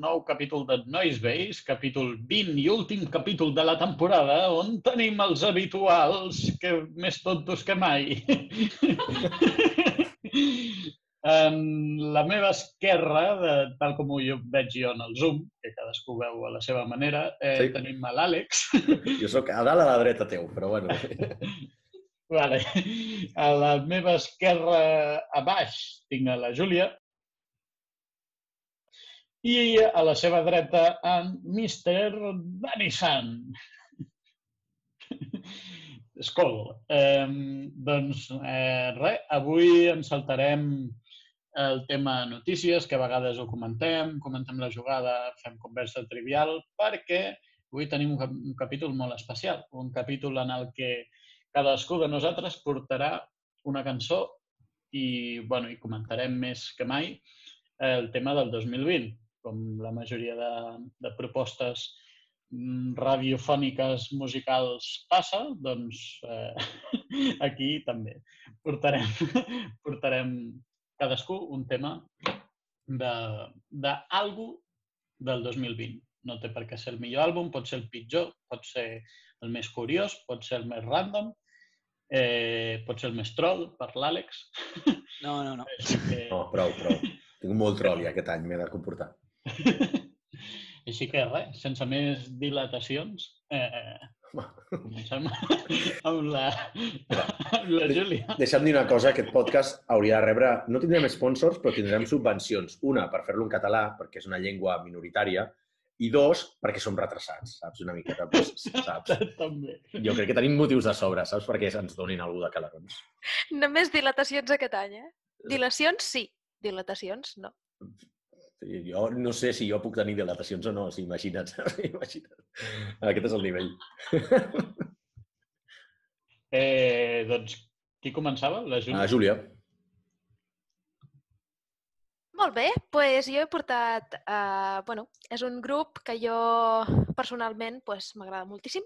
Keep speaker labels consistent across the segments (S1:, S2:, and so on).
S1: nou capítol de Noise Base, capítol 20 i últim capítol de la temporada, on tenim els habituals, que més tontos que mai. en la meva esquerra, de, tal com ho jo veig jo en el Zoom, que cadascú veu a la seva manera, eh,
S2: Sí.
S1: tenim l'Àlex.
S2: Jo sóc a dalt a la dreta teu, però bueno.
S1: Vale. A la meva esquerra, a baix, tinc a la Júlia. I a la seva dreta, en Mr. Dani San. Escol. Eh, doncs eh, res, avui ens saltarem el tema notícies, que a vegades ho comentem, comentem la jugada, fem conversa trivial, perquè avui tenim un, cap- un capítol molt especial, un capítol en el que cadascú de nosaltres portarà una cançó i, bueno, i comentarem més que mai el tema del 2020, com la majoria de, de propostes mm, radiofòniques musicals passa, doncs eh, aquí també portarem, portarem cadascú un tema de, de algo del 2020. No té per què ser el millor àlbum, pot ser el pitjor, pot ser el més curiós, pot ser el més random, eh, pot ser el més troll per l'Àlex.
S3: No, no, no.
S1: Que,
S2: No, prou, prou. Tinc molt troli aquest any, m'he de comportar.
S1: així que res, sense més dilatacions, eh, comencem amb la, amb la Júlia.
S2: Deixa'm dir una cosa, aquest podcast hauria de rebre... No tindrem sponsors, però tindrem subvencions. Una, per fer-lo en català, perquè és una llengua minoritària, i dos, perquè som retrasats, saps? Una miqueta, doncs, saps?
S1: També.
S2: Jo crec que tenim motius de sobre, saps? Perquè ens donin algú de calarons.
S4: Només dilatacions aquest any, eh? Dilacions, sí. Dilatacions, no.
S2: Jo no sé si jo puc tenir dilatacions o no, si imagina't. imagina't. Aquest és el nivell.
S1: Eh, doncs, qui començava? La Júlia?
S2: Ah, Júlia.
S4: Molt bé, doncs jo he portat... Uh, bueno, és un grup que jo personalment pues, m'agrada moltíssim.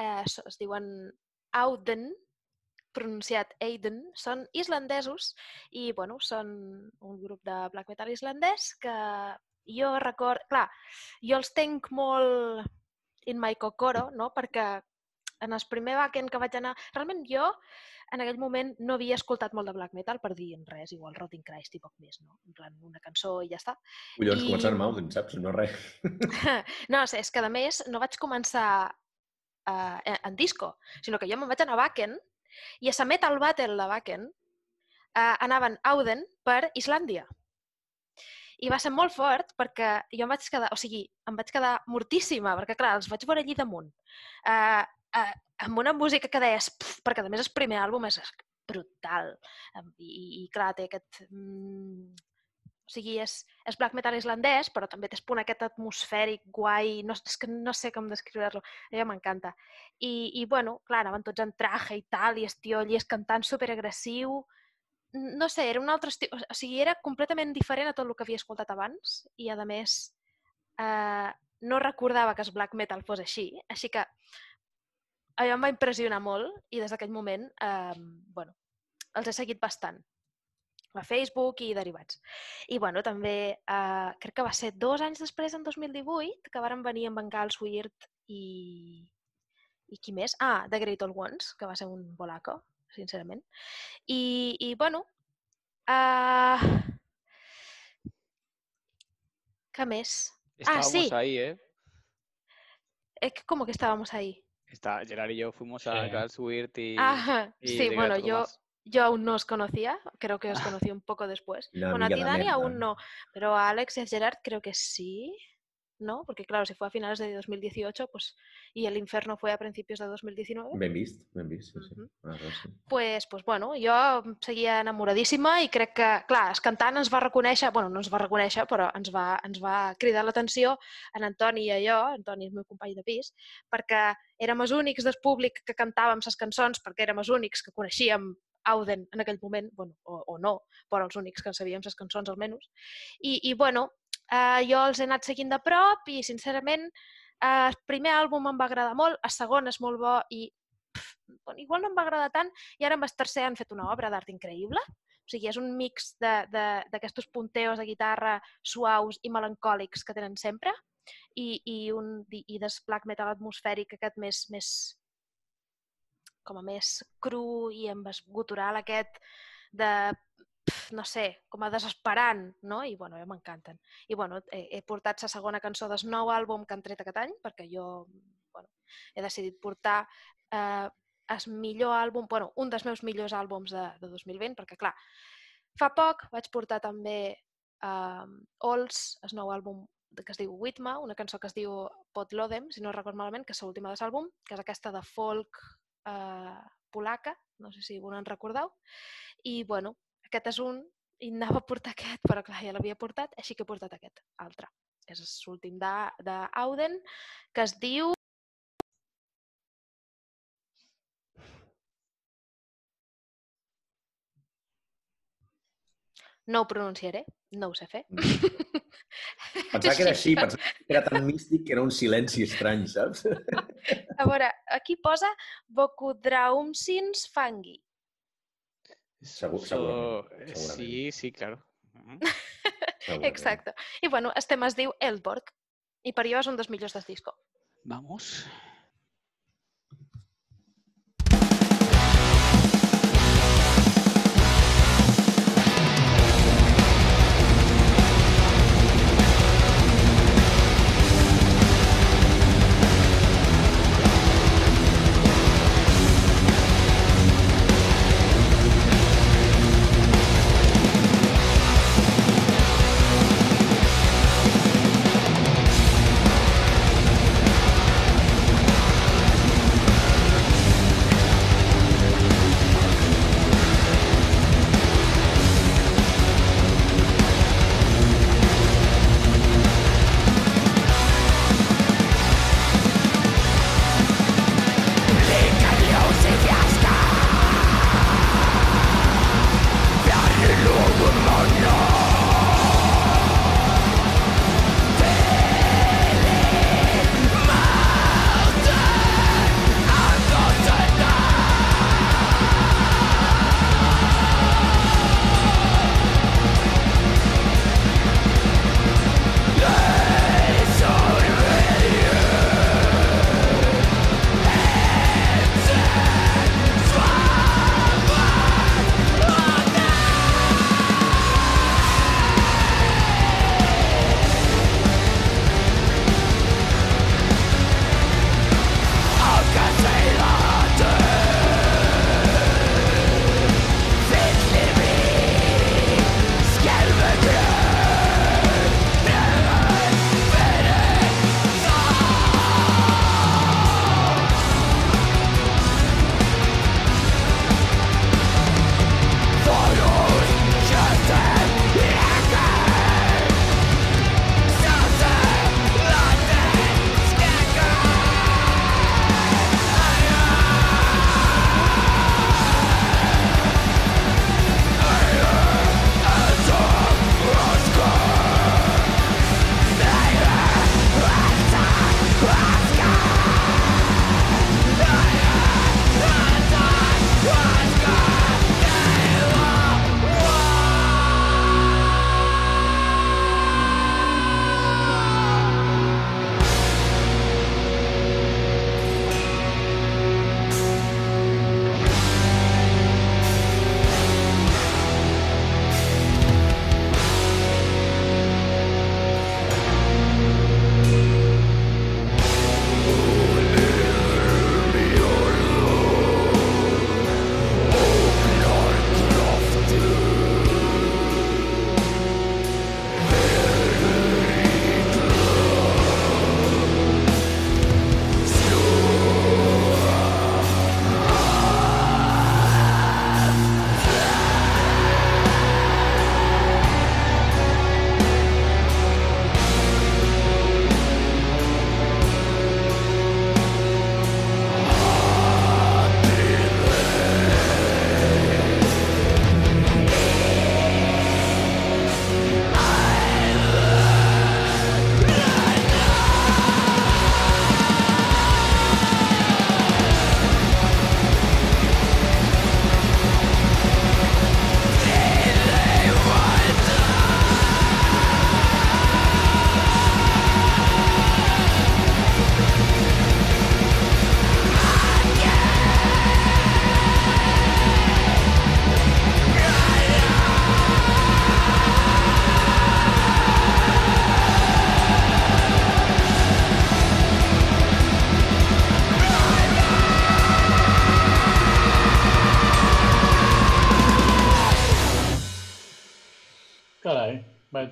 S4: Eh, es diuen Auden, pronunciat Aiden. Són islandesos i bueno, són un grup de black metal islandès que jo record... Clar, jo els tenc molt in my kokoro, no? perquè en el primer backend que vaig anar... Realment jo en aquell moment no havia escoltat molt de black metal per dir res, igual Rotting Christ i poc més, no? En plan, una cançó i ja està.
S2: Collons,
S4: I-
S2: començant amb Auden, saps? No res.
S4: no, és que a més no vaig començar uh, en disco, sinó que jo me'n vaig anar a Wacken i a la Metal Battle de Wacken uh, anaven Auden per Islàndia. I va ser molt fort perquè jo em vaig quedar, o sigui, em vaig quedar mortíssima, perquè clar, els vaig veure allí damunt. Uh, uh, amb una música que deies, pf, perquè a més el primer àlbum és brutal. I, i clar, té aquest... Mm, o sigui, és, és black metal islandès, però també té punt aquest atmosfèric guai, no, és que no sé com descriure-lo, allò m'encanta. I, I, bueno, clar, anaven tots en traje i tal, i estiolles cantant superagressiu, no sé, era un altre estil, o sigui, era completament diferent a tot el que havia escoltat abans, i a més, eh, no recordava que el black metal fos així, així que allò em va impressionar molt, i des d'aquell moment, eh, bueno, els he seguit bastant a Facebook i derivats. I bueno, també eh, crec que va ser dos anys després, en 2018, que varen venir amb en Gals Weird i... i qui més? Ah, The Great Old Ones, que va ser un bolaco, sincerament. I, i bueno, uh... què més?
S3: Estábamos
S4: sí.
S3: ahí, ¿eh?
S4: Es que como que estábamos ahí.
S3: Está, Gerard y yo fuimos a
S1: Sí.
S3: Carl's Weird y...
S4: Ajá,
S3: y
S4: sí,
S3: The
S4: bueno, yo,
S3: Ones.
S4: Yo aún no os conocía, creo que os conocí un poco después.
S2: Una
S4: bueno, a ti, Dani, aún no, pero a Alex y a Gerard creo que sí, ¿no? Porque claro, si fue a finales de 2018, pues, y el infierno fue a principios de 2019,
S2: Ben vist, ben vist, sí, sí.
S4: Mhm.
S2: Ah, res, sí.
S4: pues, pues bueno, jo seguia enamoradíssima i crec que, clar, el cantant ens va reconèixer, bueno, no ens va reconèixer, però ens va, ens va cridar l'atenció en Antoni i a jo, Antoni és el meu company de pis, perquè érem els únics del públic que cantàvem les cançons, perquè érem els únics que coneixíem Auden en aquell moment, bueno, o, o no, però els únics que en sabíem les cançons almenys. I, i bueno, eh, jo els he anat seguint de prop i, sincerament, eh, el primer àlbum em va agradar molt, el segon és molt bo i pff, bueno, igual no em va agradar tant i ara amb el tercer han fet una obra d'art increïble. O sigui, és un mix d'aquestos punteos de guitarra suaus i melancòlics que tenen sempre i, i un i, i des black metal atmosfèric aquest més, més com a més cru i amb es- gutural aquest de, no sé, com a desesperant, no? I, bueno, a mi m'encanten. I, bueno, he, he portat la segona cançó del nou àlbum que han tret aquest any, perquè jo, bueno, he decidit portar eh, el millor àlbum, bueno, un dels meus millors àlbums de, de 2020, perquè, clar, fa poc vaig portar també eh, Ols, el nou àlbum que es diu Whitma, una cançó que es diu Potlodem, si no recordo malament, que és l'última de l'àlbum, que és aquesta de folk eh, polaca, no sé si vos en recordeu. I, bueno, aquest és un, i anava a portar aquest, però clar, ja l'havia portat, així que he portat aquest altre. És l'últim d'A- d'Auden, que es diu No ho pronunciaré, no ho sé fer.
S2: Pensava que era així, pensava que era tan místic que era un silenci estrany, saps?
S4: A veure, aquí posa Bocudraumsins fangi.
S2: Segur-
S3: So,
S2: segurament,
S3: eh. Sí, sí, claro. Mhm.
S2: Segurament.
S4: Exacte. I bueno, el tema es diu Eldborg. I per jo és un dels millors del disco.
S3: Vamos.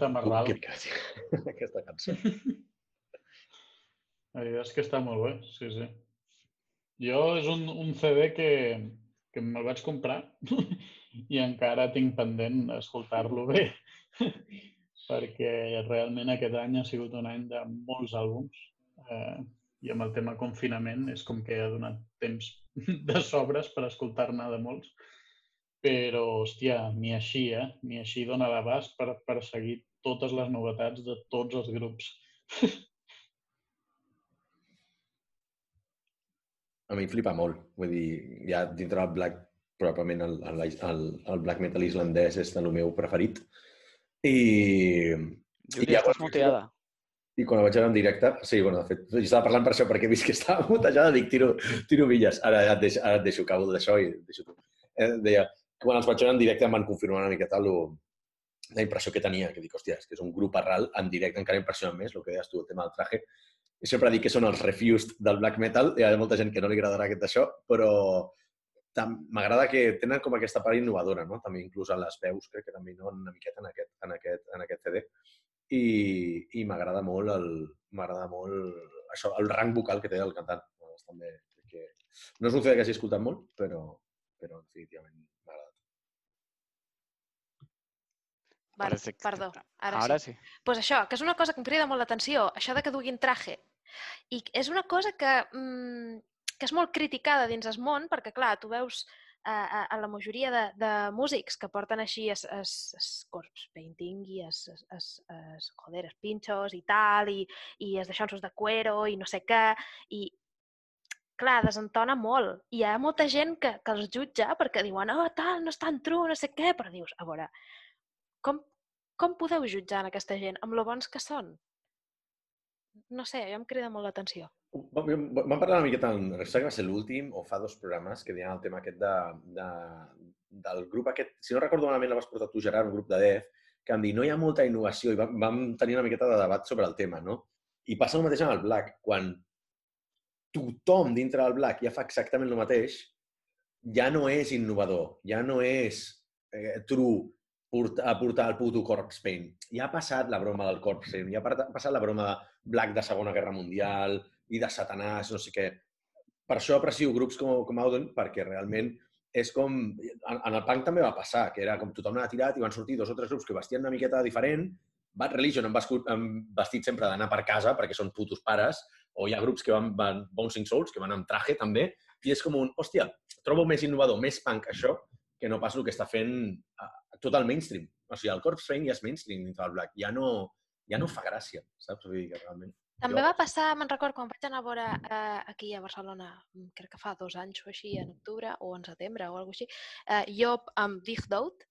S1: Right Amarrado.
S2: Cúquica, tio. Aquesta cançó.
S1: És que està molt bé, sí, sí. Jo és un, un CD que, que me'l vaig comprar i encara tinc pendent escoltar-lo bé perquè realment aquest any ha sigut un any de molts àlbums eh, i amb el tema confinament és com que ha donat temps de sobres per escoltar-ne de molts però, hòstia, ni així, eh? Ni així dona l'abast per, per seguir totes les novetats de tots els grups.
S2: A mi em flipa molt. Vull dir, ja dintre del black, probablement el, el, el, el black metal islandès és el meu preferit. I, I llavors-
S3: estàs muteada.
S2: i quan ho vaig veure en directe, sí, bueno, de fet, jo estava parlant per això, perquè he vist que estava mutejada, dic, tiro, tiro milles. Ara ja et deixo, ara et deixo acabo d'això i et deixo tu. Eh, deia, que quan els vaig veure en directe em van confirmar una miqueta lo, la impressió que tenia, que dic, hòstia, és que és un grup arral en directe encara impressiona més, el que deies tu, el tema del traje. I sempre dic que són els refused del black metal, hi ha molta gent que no li agradarà aquest això, però m'agrada que tenen com aquesta part innovadora, no? També inclús en les veus, crec que també innoven una miqueta en aquest, en aquest, en aquest CD. I, i m'agrada molt el m'agrada molt això, el rang vocal que té el cantant. Llavors, també que... No és un CD que hagi escoltat molt, però, però definitivament m'ha agradat.
S4: Vale,
S3: Perfecte.
S4: perdó, ara,
S3: Ara
S4: sí.
S3: sí.
S4: pues això, que és una cosa que em crida molt l'atenció, això de que duguin traje. I és una cosa que, mm, que és molt criticada dins el món, perquè, clar, tu veus a, a, a la majoria de, de músics que porten així es, es, es corpse painting i es, es, es, es, joder, es pinchos i tal, i, i es deixonsos de cuero i no sé què, i clar, desentona molt. I hi ha molta gent que, que els jutja perquè diuen, oh, tal, no és tan true, no sé què, però dius, a veure, com, com podeu jutjar aquesta gent amb lo bons que són? No sé, jo em crida molt l'atenció.
S2: Vam parlar una miqueta, no sé que va ser l'últim o fa dos programes que deien el tema aquest de, de, del grup aquest, si no recordo malament, el vas portar tu, Gerard, un grup de dev, que vam dir, no hi ha molta innovació i vam, vam tenir una miqueta de debat sobre el tema, no? I passa el mateix amb el Black. Quan tothom dintre del Black ja fa exactament el mateix, ja no és innovador, ja no és eh, true portar, aportar el puto corpse paint. Ja ha passat la broma del corpse paint, ja ha pa- passat la broma de Black de Segona Guerra Mundial i de Satanàs, no sé què. Per això aprecio grups com, com Auden, perquè realment és com... En, en el punk també va passar, que era com tothom anava tirat i van sortir dos o tres grups que vestien una miqueta diferent. Bad Religion han vestit, han vestit sempre d'anar per casa perquè són putos pares, o hi ha grups que van, van Bouncing Souls, que van amb traje també, i és com un, hòstia, trobo més innovador, més punk això, que no pas el que està fent tot el mainstream. O sigui, el corpse paint ja és mainstream dintre del black. Ja no, ja no fa gràcia, saps? Vull dir que realment...
S4: També
S2: Jo-
S4: va passar, me'n record, quan vaig anar a veure eh, aquí a Barcelona, mm, crec que fa dos anys o així, en octubre o en setembre o alguna així, eh, jo amb Vigdout,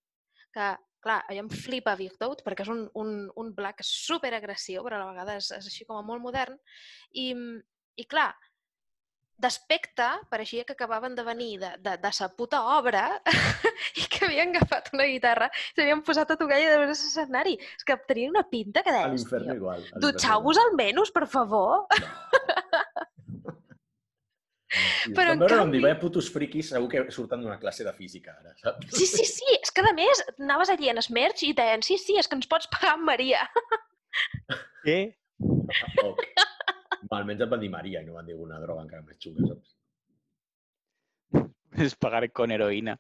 S4: que, clar, a mi em flipa Vigdout perquè és un, un, un black super agressiu, però a la vegada és, és així com a molt modern, i, mm, i clar, d'aspecte pareixia que acabaven de venir de, de, de sa puta obra i que havien agafat una guitarra i s'havien posat a tocar i de veure l'escenari. És que tenien una pinta que deies, tio,
S2: igual.
S4: dutxau-vos almenys, per favor.
S2: Sí,
S4: Però,
S2: Però
S4: en
S2: canvi... dir, vaya putos friquis, segur que surten d'una classe de física ara, saps?
S4: Sí, sí, sí, és que a més anaves allí en Smerch i deien, sí, sí, és que ens pots pagar amb Maria.
S3: Què?
S2: Ok. Almenys et van dir Maria i no van dir alguna droga encara més xunga, saps?
S3: Es pagar con heroïna.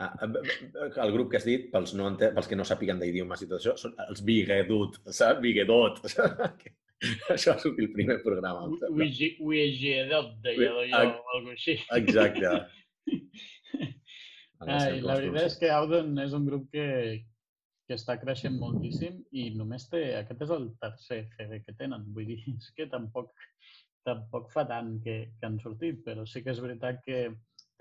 S2: Ah, el grup que has dit, pels, no ente... pels que no sàpiguen d'idiomes i tot això, són els Bigedut, saps? Bigedot. això va sortir el primer programa.
S1: Uigedot, deia jo, alguna així.
S2: Exacte.
S1: Ai, la veritat és que Auden és un grup que, que està creixent moltíssim i només té... Aquest és el tercer CD que tenen. Vull dir, és que tampoc, tampoc fa tant que, que han sortit, però sí que és veritat que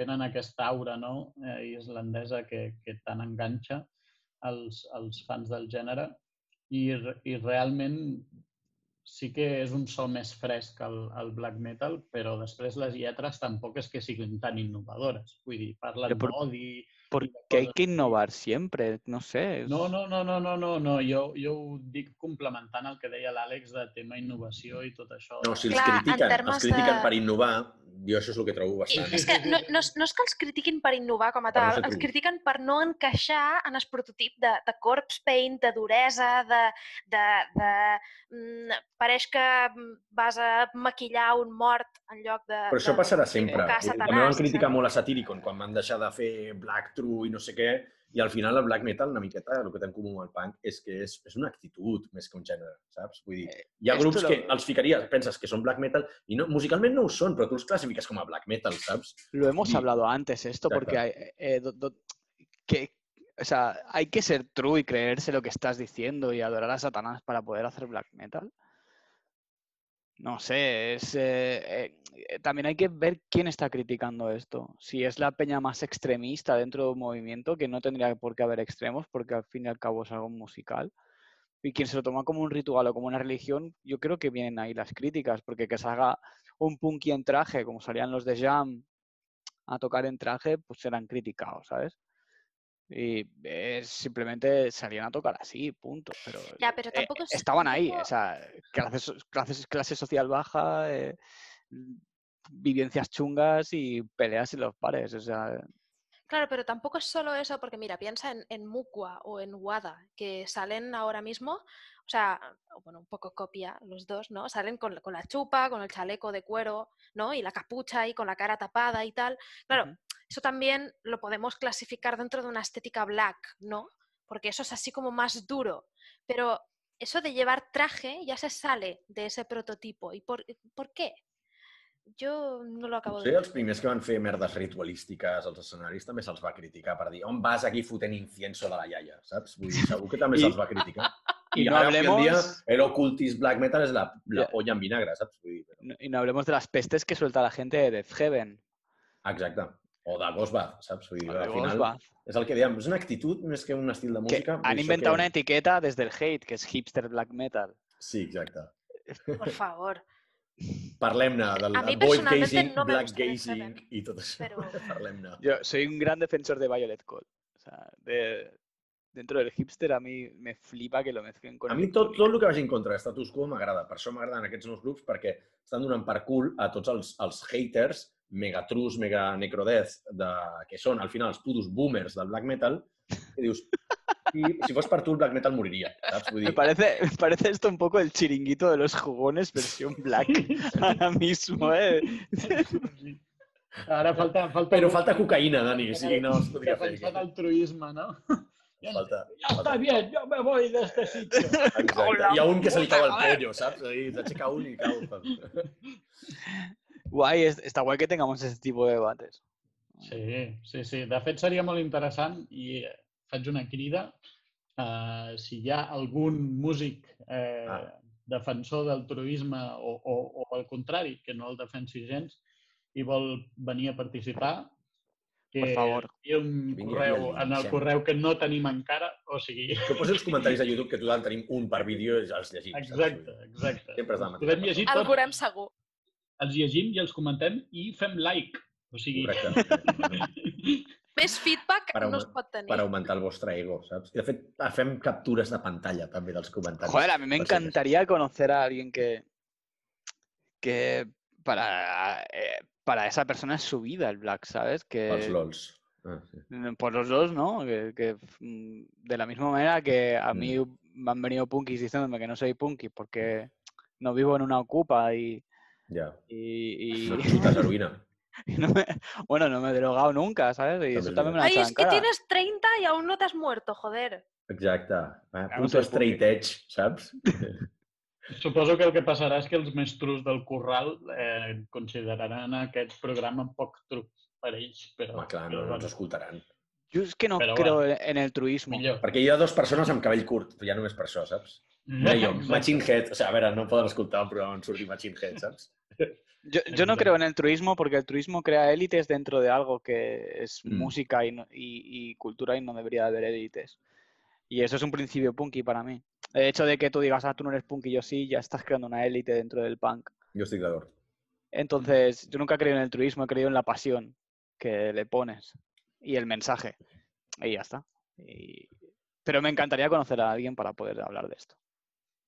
S1: tenen aquesta aura no? eh, islandesa que, que tant enganxa els, els fans del gènere i, i realment sí que és un so més fresc al, al black metal, però després les lletres tampoc és que siguin tan innovadores. Vull dir, parlen
S3: Però per-
S1: d'odi...
S3: Porque hay que innovar siempre, no sé.
S1: No, no, no, no, no, no, no. Jo, jo ho dic complementant el que deia l'Àlex de tema innovació i tot això.
S2: No, si els
S4: Clar, en
S2: critiquen, els critiquen
S4: de-
S2: per innovar, jo això és el que trobo
S4: I
S2: bastant.
S4: és que no, no, és- no és que els critiquin per innovar com a
S2: no
S4: tal,
S2: ser
S4: els critiquen per no encaixar en el prototip de, de corpse paint, de duresa, de... de, de mm, pareix que vas a maquillar un mort en lloc de...
S2: Però això
S4: de-
S2: passarà sempre. També van criticar molt a Satyricon quan van deixar de fer Black True i no sé què, i al final el black metal, una miqueta, el que té en comú amb el punk és que és, és una actitud més que un gènere, saps? Vull dir, hi ha
S3: esto
S2: grups
S3: lo-
S2: que els ficaries, penses que són black metal, i no, musicalment no ho són, però tu els classifiques com a black metal, saps?
S3: Lo hemos
S2: Y-
S3: hablado antes esto, porque hay, eh, do- do- que, o sea, hay que ser true y creerse lo que estás diciendo y adorar a Satanás para poder hacer black metal. No sé, es, eh, eh, también hay que ver quién está criticando esto. Si es la peña más extremista dentro de un movimiento, que no tendría por qué haber extremos, porque al fin y al cabo es algo musical. Y quien se lo toma como un ritual o como una religión, yo creo que vienen ahí las críticas, porque que salga un punky en traje, como salían los de Jam, a tocar en traje, pues serán criticados, ¿sabes? Y eh, simplemente salían a tocar así, punto. Pero
S4: Ya, pero
S3: eh,
S4: tampoco es-
S3: estaban ahí, o sea, clase, so- clase, social baja, eh, vivencias chungas y peleas en los bares, o sea,
S4: Claro, pero tampoco es solo eso, porque mira, piensa en, en Mukwa o en Wada, que salen ahora mismo, o sea, bueno, un poco copia los dos, ¿no? Salen con, con la chupa, con el chaleco de cuero, ¿no? Y la capucha y con la cara tapada y tal. Claro, eso también lo podemos clasificar dentro de una estética black, ¿no? Porque eso es así como más duro. Pero eso de llevar traje ya se sale de ese prototipo. ¿Y por, por qué? Yo no lo acabo
S2: Sí,
S4: de
S2: els primers que van fer merdes ritualístiques als escenaris també se'ls va criticar per dir on vas aquí fotent incienso de la iaia, saps? Vull dir, segur que també
S3: I-
S2: se'ls va criticar.
S3: y no
S2: avui en dia,
S3: hablemos,
S2: el ocultist black metal és la, la
S3: Ja.
S2: polla en vinagre, saps? Vull dir, però...
S3: no- y no hablemos de las pestes que suelta la gente de Death Heaven,
S2: Exacte. O de Ghostbath, saps? Vull dir, al final
S3: Ghostbath,
S2: és el que dèiem, és una actitud més que un estil de
S3: que
S2: música.
S3: han
S2: això
S3: inventado
S2: que...
S3: una etiqueta desde el hate, que es hipster black metal.
S2: Sí, exacte.
S4: Por favor.
S2: Parlem-ne del
S4: A mi
S2: void
S4: personalmente
S2: gazing,
S4: no me
S2: black gazing i tot això.
S4: pero-
S2: Parlem-ne.
S3: Yo soy un gran defensor de Violet Cold. O sea, de- dentro del hipster a mí me flipa que lo mezclen con
S2: A mi tot, tot el que vagi en contra de status quo m'agrada. Per això m'agraden aquests nous grups, perquè estan donant per cul a tots els, els haters mega trus, mega necrodeath, de, que són al final els putos boomers del black metal, que dius, si, si fos per tu el black metal moriria, saps? Vull
S3: Me parece, me parece esto un poco el chiringuito de los jugones versión black ahora mismo, ¿eh?
S1: Ara falta... falta
S2: però falta cocaïna, Dani, o sigui, no es podria fer.
S1: Defensar l'altruisme, no? Ja,
S2: Falta,
S1: ja està bien, yo me voy de este sitio.
S2: Exacte. Hi ha un que se li cau el pollo, saps? Ahí, S'aixeca un i cau.
S3: Guay, es- está guay que tengamos ese tipo de debates.
S1: Sí, sí, sí. De fet, seria molt interessant i faig una crida. Uh, si hi ha algun músic eh,
S2: Ah.
S1: defensor del truisme o, o, o al contrari, que no el defensi gens, i vol venir a participar, que
S3: Por favor.
S1: enviï un
S2: Vingui
S1: correu en el correu que no tenim encara, o sigui...
S2: Que posi els comentaris a YouTube, que total tenim un per vídeo i els llegim. saps?
S1: Exacte, exacte.
S2: Sempre és la mateixa
S1: Podem llegir
S4: El veurem segur.
S1: els llegim i els comentem i fem like. O sigui,
S2: Correcte.
S4: Més feedback
S2: Per
S4: no es pot tenir.
S2: per augmentar el vostre ego, saps? I de fet, fem captures de pantalla també dels comentaris.
S3: Joder, a mí me encantaría conocer a alguien que, que para, eh, para esa persona es su vida el black, ¿sabes? Que
S2: LOLs. Ah, sí.
S3: Mm, Por los dos, ¿no? Que, que, mm, de la misma manera que a mí me han venido punkis diciéndome que no soy punky porque no vivo en una ocupa y,
S2: Ja.
S3: y, y-
S2: No
S3: y no me- bueno, no me he drogado nunca, ¿sabes? Y eso
S2: También
S3: me lo han
S4: Ay, es que
S3: cara.
S4: tienes 30 y aún no te has muerto, joder.
S2: Exacte. Ah,
S3: no
S2: puto
S3: soy
S2: straight edge, saps?
S1: Suposo que el que passarà és que els més trus del corral eh, consideraran aquest programa poc truc per ells. Però,
S2: Home, clar, no,
S1: però
S2: no ens escoltaran.
S3: Yo es que no
S1: Pero
S3: creo
S1: bueno,
S3: en el truismo.
S1: millor.
S2: Perquè hi ha dues persones amb cabell curt, ja només per això, saps? No jo, Machine Head. O sigui, a veure, no poden escoltar un programa on surti Machine Head, saps?
S3: Yo, yo no creo en el truismo porque el truismo crea élites dentro de algo que es
S2: Mm.
S3: música y, no- y- y cultura y no debería haber élites. Y eso es un principio punky para mí. El hecho de que tú digas, ah, tú no eres punky, yo sí, ya estás creando una élite dentro del punk.
S2: Jo estic d'acord.
S3: Entonces, yo nunca he creído en el truismo, he creído en la pasión que le pones y el mensaje. Y ya está. Y- Pero me encantaría conocer a alguien para poder hablar de esto.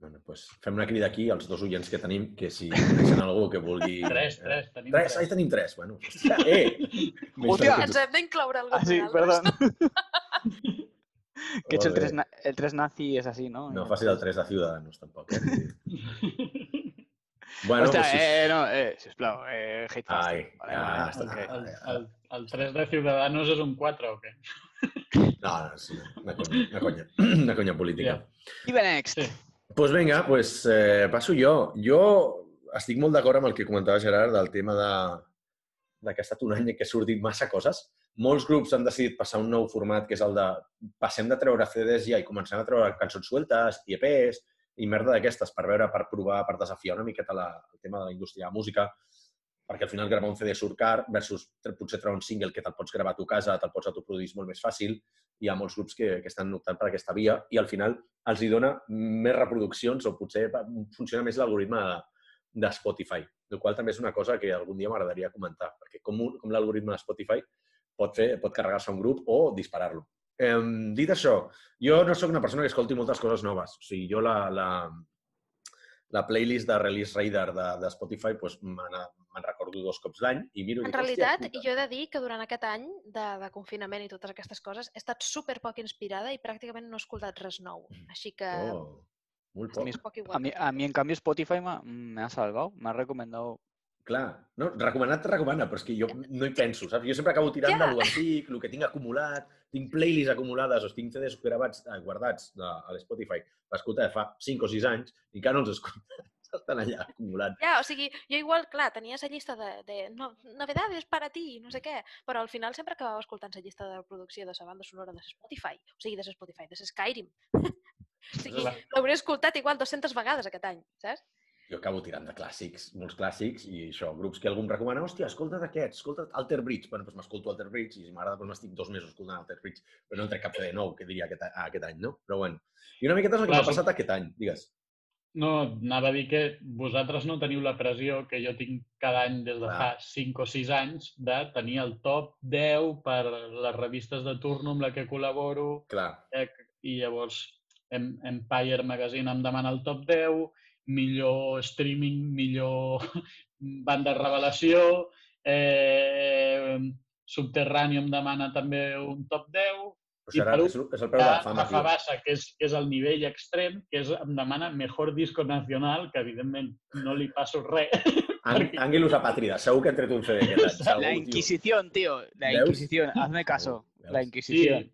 S2: Bueno, doncs fem una crida aquí als dos oients que tenim, que si coneixen algú que vulgui...
S1: Tres, tres, tenim
S2: Tres, ahí tenim tres. Bueno, hòstia, eh!
S3: Hòstia!
S4: Ens hem d'incloure algun
S3: Ah, sí, perdón. que hecho el
S2: Joder.
S3: 3, na- el 3 nazi es así, ¿no?
S2: No facis el 3 de Ciudadanos, tampoc. Eh? Bueno,
S3: Hòstia,
S2: pues,
S3: eh, no, eh, sisplau, eh, hate
S2: Ai.
S3: Vale,
S2: ja,
S3: vale,
S2: ja està.
S3: ok.
S1: El, el, el 3 de Ciudadanos és un 4 o què?
S2: No, no, sí, una conya, una conya, una conya política.
S1: Ja.
S3: I ve next.
S1: Sí.
S2: Pues vinga, pues, eh, passo jo. Jo estic molt d'acord amb el que comentava Gerard del tema de, de que ha estat un any què ha sortit massa coses. Molts grups han decidit passar un nou format, que és el de passem de treure CDs ja i comencem a treure cançons sueltes i EPs i merda d'aquestes per veure, per provar, per desafiar una miqueta la, el tema de la indústria de la música, perquè al final gravar un CD surt car versus potser treure un single que te'l pots gravar a tu casa, te'l pots autoproduir molt més fàcil. Hi ha molts grups que, que estan optant per aquesta via i al final els hi dona més reproduccions o potser funciona més l'algoritme de, de Spotify, el qual també és una cosa que algun dia m'agradaria comentar, perquè com, un- com l'algoritme de Spotify pot, fer, pot carregar-se un grup o disparar-lo. Eh, dit això, jo no sóc una persona que escolti moltes coses noves. O sigui, jo la, la, la playlist de Release Radar de, de Spotify pues, me'n me recordo dos cops l'any i miro... i
S4: En
S2: dic,
S4: realitat, jo he de dir que durant aquest any de, de confinament i totes aquestes coses he estat super poc inspirada i pràcticament no he escoltat res nou. Així que
S2: Oh, molt
S3: A
S2: poc.
S3: mi, a,
S4: igual.
S3: mí, a mí, en cambio, Spotify me, me ha salvado.
S2: Clar, no, recomanat recomana, però és que jo no hi penso, saps? Jo sempre acabo tirant
S4: Ja.
S2: de l'antic, el que tinc acumulat, tinc playlists acumulades o tinc CDs gravats, eh, guardats de, a l'Spotify per escoltar de fa 5 o 6 anys i encara no els escolto. Estan allà acumulats.
S4: Ja, o sigui, jo igual, clar, tenia esa llista de, de no, novedades para ti, no sé què, però al final sempre acabava escoltant la llista de producció de la banda sonora de Spotify, o sigui, de Spotify, de Skyrim. o sigui, l'hauré escoltat igual 200 vegades aquest any, saps?
S2: Jo acabo tirant de clàssics, molts clàssics, i això, grups que algú em recomana, hòstia, escolta't aquests, escolta't Alter Bridge. Bueno, doncs m'escolto Alter Bridge i si m'agrada, doncs m'estic dos mesos escoltant Alter Bridge, però no en trec cap CD nou, que diria aquest, a- aquest any, no? Però bueno. I una miqueta és el que m'ha
S1: sí.
S2: passat aquest any, digues.
S1: No, anava a dir que vosaltres no teniu la pressió que jo tinc cada any des de
S2: Clar.
S1: fa 5 o 6 anys de tenir el top 10 per les revistes de turno amb la que col·laboro
S2: Clar,
S1: eh, i llavors Em- Empire Magazine em demana el top 10, millor streaming, millor banda revelació, eh, Subterrani em demana també un top 10,
S2: però
S1: I
S2: serà,
S1: per
S2: és, és el preu de la fama,
S1: Rafa
S2: tio.
S1: Bassa, que és, que és el nivell extrem, que és, em demana mejor disco nacional, que evidentment no li passo res.
S2: An Ángelus Apátrida, segur que han tret un CD aquest any. Segur,
S3: La
S2: tio.
S3: Inquisición, tío. La
S2: ¿Veus?
S3: Inquisición. Hazme caso.
S2: ¿Veus?
S3: La
S1: Sí,
S3: Inquisición.
S1: sí,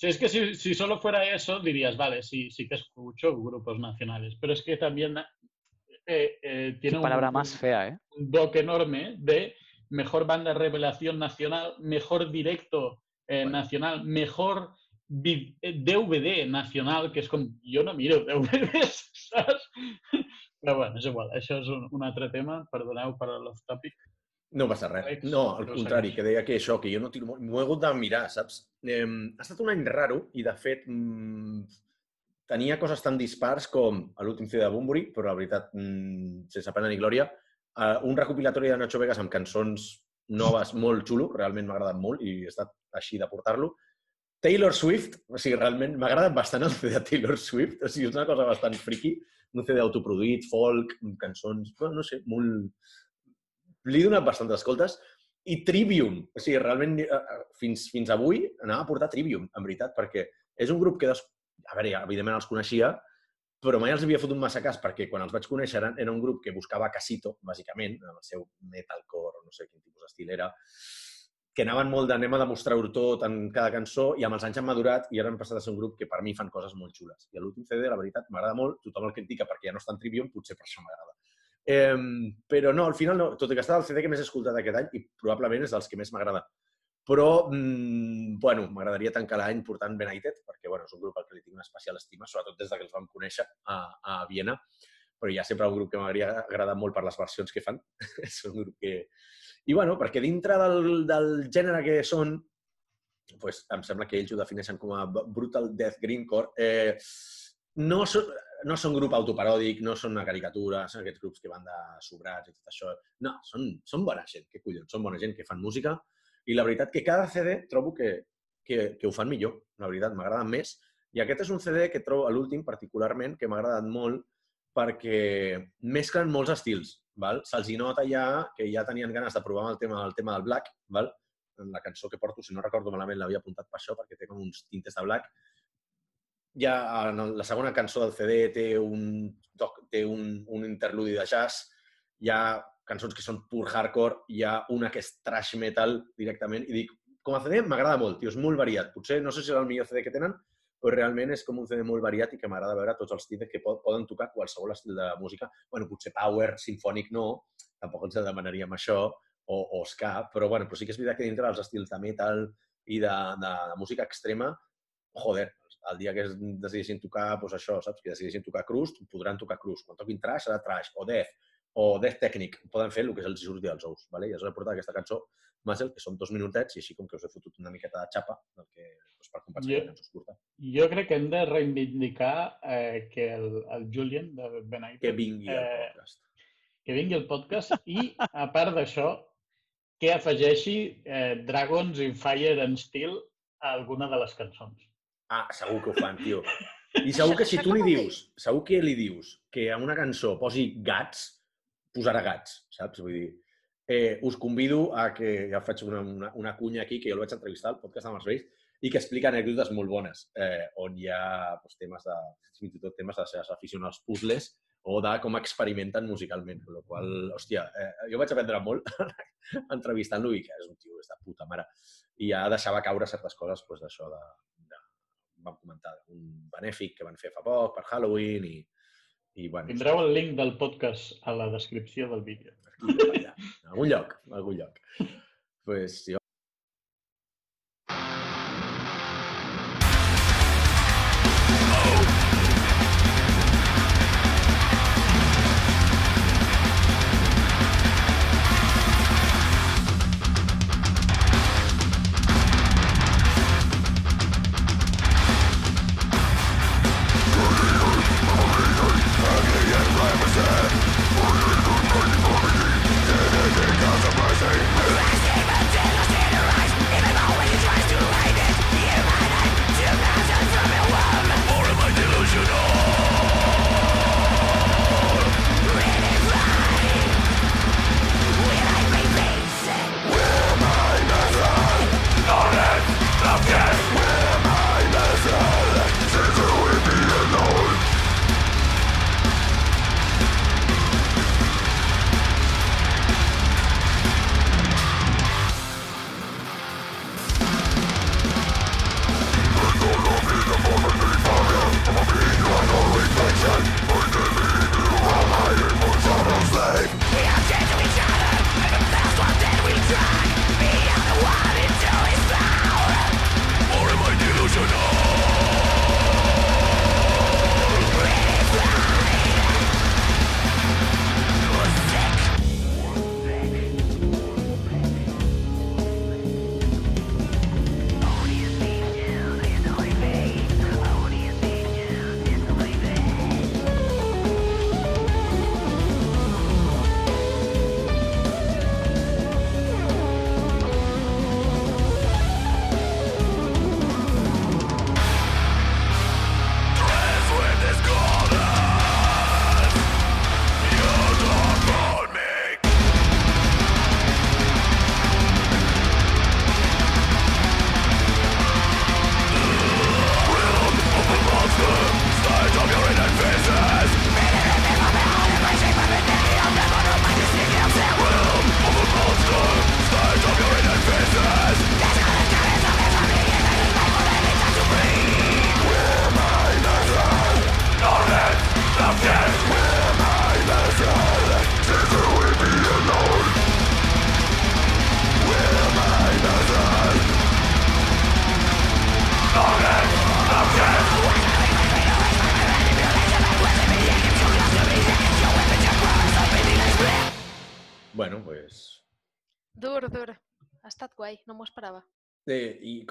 S1: es que si, si solo fuera eso, dirías, vale, sí, sí que escucho grupos nacionales, pero es que también eh, eh, tiene
S3: Qué
S1: un,
S3: palabra más fea, ¿eh?
S1: un doc enorme de mejor banda revelación nacional, mejor directo eh,
S2: Bueno.
S1: nacional, mejor DVD nacional, que és com, jo no miro DVDs? Però bueno, és igual, això és un, un altre tema, perdoneu per l'off-topic.
S2: No passa res.
S1: Alex,
S2: No, al
S1: no
S2: contrari,
S1: segueix.
S2: que deia que això, que jo no tiro molt... M'ho he hagut de mirar, saps? Eh, ha estat un any raro i, de fet, mm, tenia coses tan dispars com l'últim CD de Bumburi, però la veritat, mm, sense pena ni glòria, eh, un recopilatori de Nacho Vegas amb cançons noves molt xulo, realment m'ha agradat molt i he estat així de portar-lo. Taylor Swift, o sigui, realment m'ha agradat bastant el CD de Taylor Swift, o sigui, és una cosa bastant friki, un CD autoproduït, folk, cançons, bueno, no sé, molt... Li he donat bastantes escoltes. I Trivium, o sigui, realment eh, eh, fins, fins avui anava a portar Trivium, en veritat, perquè és un grup que, des... a veure, evidentment els coneixia, però mai els havia fotut massa cas, perquè quan els vaig conèixer era un grup que buscava casito, bàsicament, amb el seu metalcore, no sé quin tipus d'estil era, que anaven molt de anem a demostrar-ho tot en cada cançó i amb els anys han madurat i ara han passat a ser un grup que per mi fan coses molt xules. I l'últim CD, la veritat, m'agrada molt, tothom el critica perquè ja no està en Trivium, potser per això m'agrada. Eh, però no, al final no, tot i que està el CD que més he escoltat aquest any i probablement és dels que més m'agrada. Però, mm, bueno, m'agradaria tancar l'any portant Benighted, perquè, bueno, és un grup al que li tinc una especial estima, sobretot des de que els vam conèixer a, a Viena, però ha sempre un grup que m'hauria agradat molt per les versions que fan. és un grup que... I, bueno, perquè dintre del, del gènere que són, pues, em sembla que ells ho defineixen com a Brutal Death Greencore, eh, no no són grup autoparòdic, no són una caricatura, són aquests grups que van de sobrats i tot això. No, són, són bona gent, que collons, són bona gent que fan música i la veritat que cada CD trobo que, que, que ho fan millor, la veritat, m'agraden més. I aquest és un CD que trobo, l'últim particularment, que m'ha agradat molt perquè mesclen molts estils. Val? Se'ls nota ja que ja tenien ganes de provar el tema, el tema del black. Val? En la cançó que porto, si no recordo malament, l'havia apuntat per això, perquè té com uns tintes de black. Ja en el- la segona cançó del CD té un, toc, té un, un interludi de jazz, hi ha cançons que són pur hardcore, hi ha una que és trash metal directament, i dic, com a CD m'agrada molt, tio, és molt variat. Potser no sé si és el millor CD que tenen, però realment és com un CD molt variat i que m'agrada veure tots els títols que poden tocar qualsevol estil de música. bueno, potser power, sinfònic no, tampoc ens demanaríem això, o, o ska, però, bueno, però sí que és veritat que dintre dels estils de metal i de, de, de música extrema, joder, el dia que es decidissin tocar, doncs això, saps? Que decidissin tocar crust, podran tocar crust. Quan toquin trash, serà trash, o death, o death technic. Poden fer el que els surti als ous, ¿vale? i això he portat aquesta cançó, Muscle, que són dos minutets, i així com que us he fotut una miqueta de xapa, del que, doncs, per compensar
S1: Jo-
S2: que la cançó és curta.
S1: Jo crec que hem de reivindicar eh, que el, el Julian de Ben
S2: Que vingui
S1: Eh,
S2: podcast.
S1: que vingui al podcast i, a part d'això, que afegeixi eh, Dragons in Fire and Steel a alguna de les cançons.
S2: Ah, segur que ho fan, tio. I segur que si tu li dius, segur que li dius que en una cançó posi gats, posarà gats, saps? Vull dir, eh, us convido a que, ja faig una, una, una cunya aquí, que jo el vaig entrevistar al podcast de Mars i que explica anècdotes molt bones, eh, on hi ha doncs, temes de, fins i tot temes de les seves aficions als puzzles o de com experimenten musicalment, amb la qual hòstia, eh, jo vaig aprendre molt entrevistant-lo i que és un tio és de puta mare. I ja deixava caure certes coses doncs, d'això de, vam comentar, un benèfic que van fer fa poc per Halloween i, i bueno,
S1: Tindreu el link del podcast a la descripció del vídeo.
S2: aquí, allà, en algun lloc, en algun lloc. Pues jo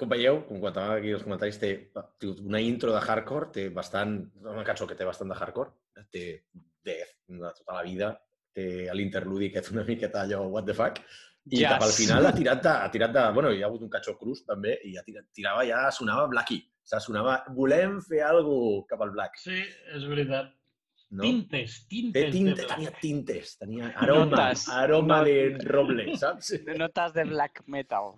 S2: com veieu, com comentava aquí els comentaris, té, té una intro de hardcore, té bastant, una cançó que té bastant de hardcore, té death de tota la vida, té l'interludi que és una miqueta allò what the fuck, i
S3: Jazz.
S2: cap al final ha tirat de, ha tirat de... Bueno, hi ha hagut un catxó cruz també, i ha tirat, tirava ja, sonava Blacky. O sigui, sonava, volem fer alguna cap al Black.
S1: Sí, és veritat.
S2: no?
S1: Tintes,
S2: Té
S1: tintes.
S2: tinte,
S1: de
S2: tenia tintes, tenia aroma,
S3: Notes.
S2: aroma
S3: No-
S2: de roble, saps?
S3: Notes de black metal.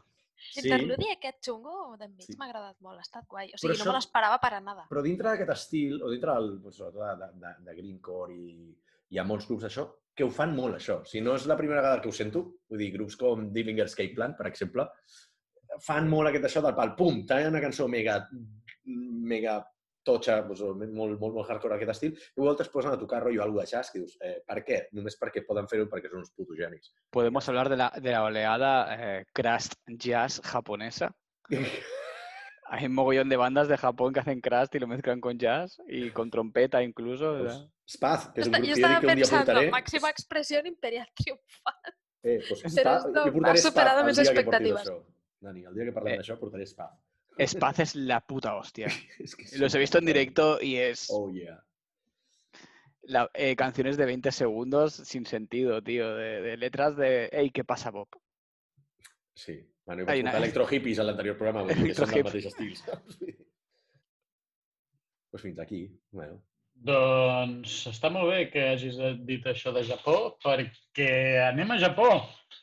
S4: L'interludi aquest xungo d'enmig
S2: Sí.
S4: m'ha agradat molt, ha estat guai. O
S2: Però
S4: sigui, no
S2: això-
S4: me l'esperava per a nada.
S2: Però dintre d'aquest estil, o dintre del, sobretot de, de, de Greencore i hi ha molts grups d'això, que ho fan molt, això. Si no és la primera vegada que ho sento, vull dir, grups com Dillinger Escape Plan, per exemple, fan molt aquest això del pal, pum, tallen una cançó mega, mega totxa, doncs, molt, molt, molt hardcore aquest estil, i igual es posen a tocar rotllo algo de jazz, que dius, eh, per què? Només perquè poden fer-ho perquè són uns putos genis.
S3: Podemos hablar de la, de la oleada eh, crust jazz japonesa. Hay un mogollón de bandas de Japón que hacen crust y lo mezclan con jazz y con trompeta incluso.
S2: Pues. Spaz, que és un grup que un dia
S4: pensant,
S2: portaré.
S4: màxima expressió en Imperial Triomfant.
S2: Eh, doncs,
S4: Però
S2: Spaz,
S4: no,
S2: jo portaré
S4: ha superat
S2: Spaz el dia que portis
S4: expectatives.
S2: això. Dani, el dia que parlem
S3: Eh.
S2: d'això portaré Spaz.
S3: Spaz es la puta hostia.
S2: Que
S3: Los he visto en directo y es.
S2: Oh, yeah.
S3: la- eh, canciones de 20 segundos sin sentido, tío. De, de letras de, hey, ¿qué pasa, Bob?
S2: Sí. Bueno, i
S3: Hay
S2: vaig
S3: una-
S2: Electro Hippies a l'anterior programa, que són del
S3: Electro
S2: mateix estil, saps? Doncs fins aquí. Bueno,
S1: Doncs està molt bé que hagis dit això de Japó, perquè anem a Japó.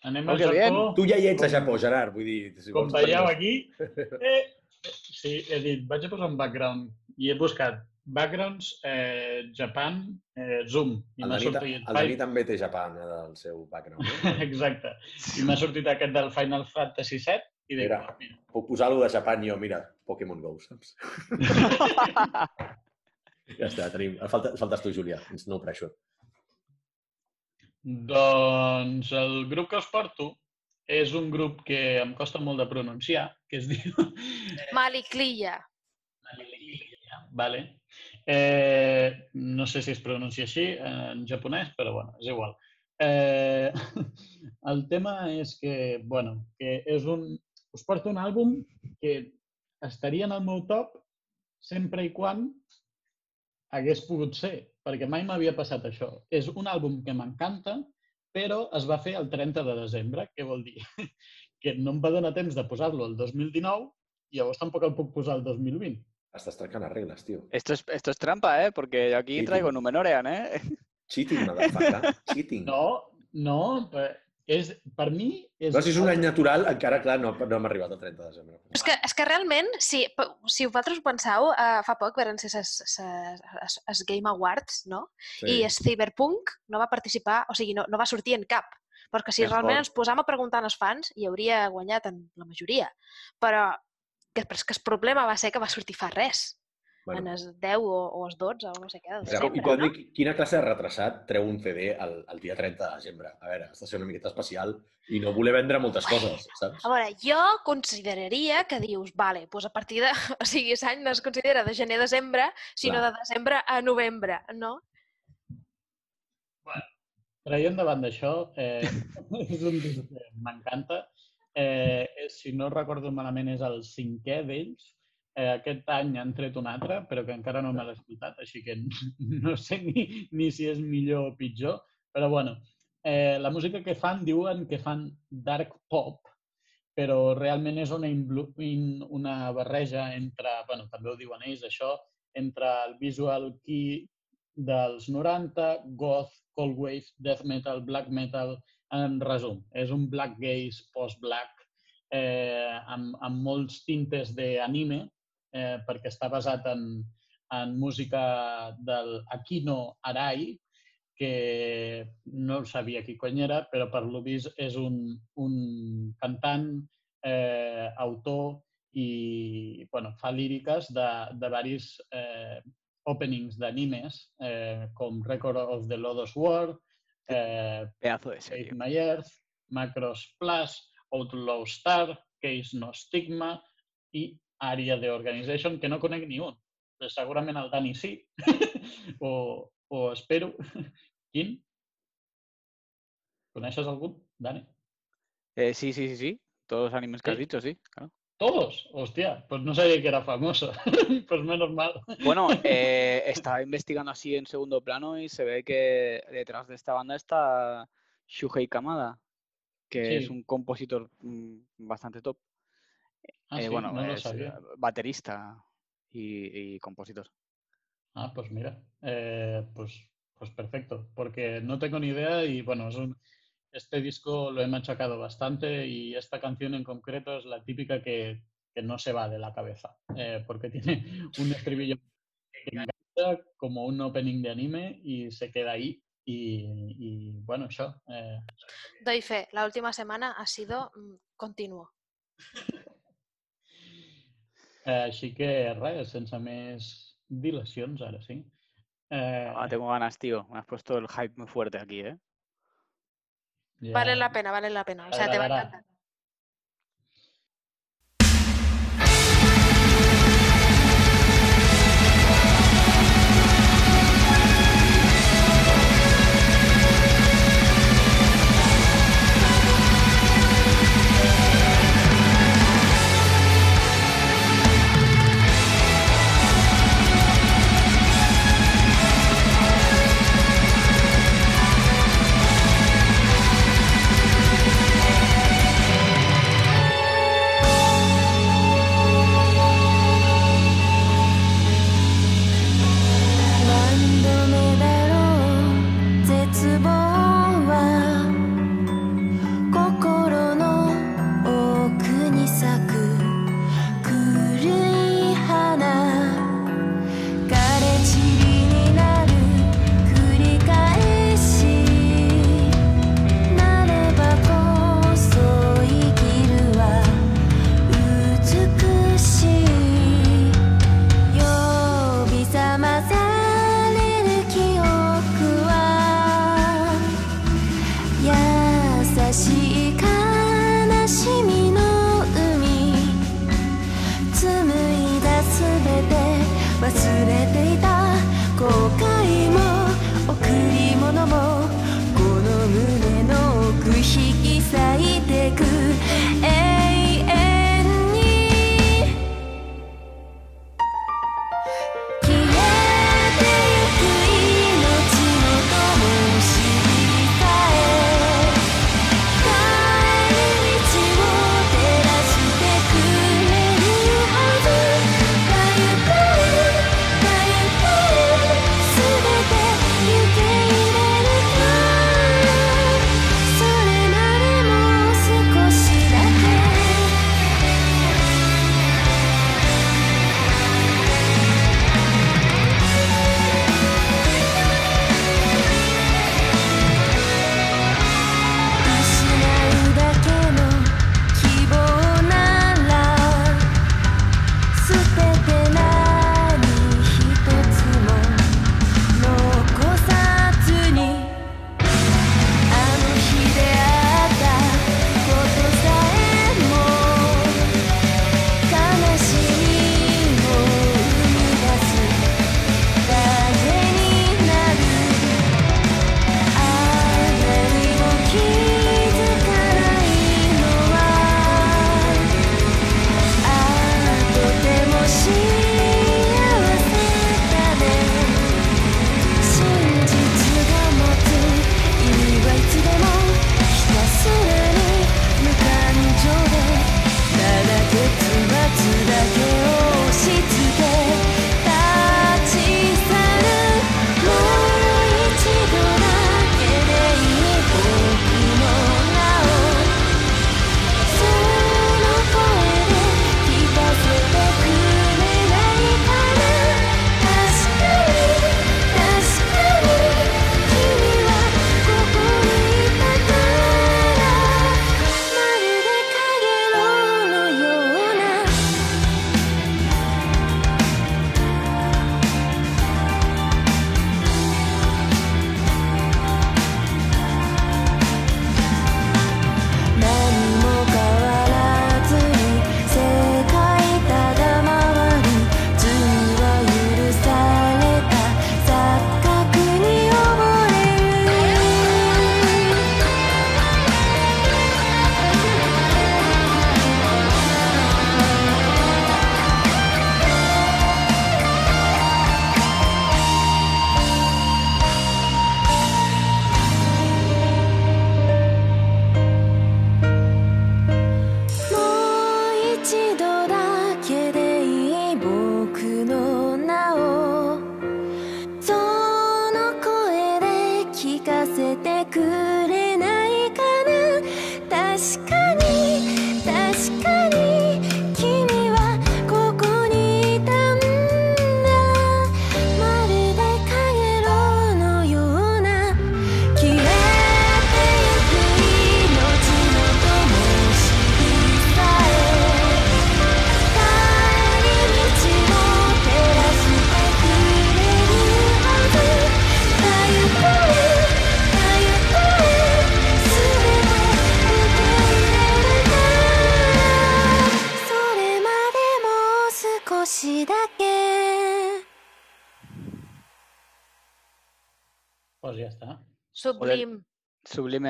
S1: Anem
S3: Oh,
S1: a
S3: que
S1: Japó.
S3: bien.
S2: tu ja hi ets a Japó, Gerard, vull dir... Si
S1: Com
S2: vols,
S1: veieu
S2: tenim-
S1: aquí, eh, sí, he dit, vaig a posar un background i he buscat backgrounds eh, Japan eh, Zoom. I
S2: El Dani,
S1: sortit...
S2: el Dani també té Japan eh, del seu background. Eh?
S1: Exacte. I m'ha sortit aquest del Final Fantasy VII i dic,
S2: Mira.
S1: "Ah, mira.
S2: Puc posar alguna de Japan jo, mira, Pokémon Go, saps? Ja està, tenim... Falta, faltes tu, Julià. No pressure.
S1: Doncs el grup que us porto és un grup que em costa molt de pronunciar, que es diu
S4: Maliclia.
S1: Vale. Eh, no sé si es pronuncia així en japonès, però bueno, és igual. Eh, el tema és que, bueno, que és un... Us porto un àlbum que estaria en el meu top sempre i quan hagués pogut ser, perquè mai m'havia passat això. És un àlbum que m'encanta, però es va fer el 30 de desembre, què vol dir? que no em va donar temps de posar-lo el 2019 i llavors tampoc el puc posar el 2020.
S2: Estàs trencant les regles, tio.
S3: Esto es, esto es trampa, ¿eh? Porque yo aquí traigo
S2: tío.
S3: Numenorean, ¿eh?
S2: Cheating, motherfucker. Cheating.
S1: No, no, és, per mi... És,
S2: No, si és un any natural, encara, clar, no, no hem arribat al 30 de desembre.
S4: És que, és que realment, si, si vosaltres ho penseu, uh, fa poc van ser ses Game Awards, no? I es Cyberpunk no va participar, o sigui, no, no va sortir en cap. Perquè si
S2: És
S4: realment
S2: fort.
S4: ens posam a preguntar als fans, hi hauria guanyat en la majoria. Però que, però és que el problema va ser que va sortir fa res, en
S2: Bueno,
S4: els 10 o, o els 12 o no sé què, de
S2: Però, I pot
S4: no?
S2: dir quina classe de retrasat treu un CD el, el dia 30 de desembre? A veure, està sent una miqueta especial i no voler vendre moltes coses, saps?
S4: A veure, jo consideraria que dius, vale, doncs a partir de... O sigui, l'any no es considera de gener a desembre, sinó
S2: Clar.
S4: de desembre a novembre, no?
S1: Traient davant d'això, eh, és un disc que m'encanta. Eh, és, si no recordo malament, és el cinquè d'ells. Eh, aquest any han tret un altre, però que encara no me l'he escoltat, així que no sé ni, ni si és millor o pitjor. Però bueno, eh, la música que fan diuen que fan dark pop, però realment és una, in- una barreja entre, bueno, també ho diuen ells, això, entre el visual key dels 90, goth, cold wave, death metal, black metal, en resum. És un black gaze post-black eh, amb, amb molts tintes d'anime, eh, perquè està basat en, en música del Akino Arai, que no sabia qui cony era, però per lo vist és un, un cantant, eh, autor i bueno, fa líriques de, de varis eh, openings d'animes, eh, com Record of the Lodoss War, eh,
S3: Pedazo de
S1: Save
S3: serie.
S1: My Earth, Macros Plus, Outlaw Star, Case No Stigma i Àrea de Organization, que no conec ni un. Però segurament el Dani sí, o, o espero. Quin? ¿Coneixes algun, Dani?
S3: Eh, sí, sí, sí, sí. Todos los animes que has
S1: Sí.
S3: dicho, sí. claro.
S1: ¿Todos? Hostia, pues no sabía que era famoso. pues menos mal.
S3: Bueno, eh, estaba investigando así en segundo plano y se ve que detrás de esta banda está Shuhei Kamada, que es un compositor mm, bastante top.
S1: Ah,
S3: Eh,
S1: sí,
S3: bueno,
S1: no lo
S3: es
S1: sabía.
S3: eh, baterista y, y compositor.
S1: Ah, pues mira, eh, pues pues perfecto, porque no tengo ni idea y bueno, es un, este disco lo he machacado bastante y esta canción en concreto es la típica que, que no se va de la cabeza, eh, porque tiene un estribillo que engancha como un opening de anime y se queda ahí. Y, y bueno, això. Eh,
S4: Doy fe, la última semana ha sido mm, continuo.
S1: eh, així que res, sense més dilacions, ara sí. Eh,
S3: Ah, tengo ganas, tío. Me has puesto el hype muy fuerte aquí, ¿eh?
S1: ja-
S4: Vale la pena, vale la pena. O sea, te va a encantar.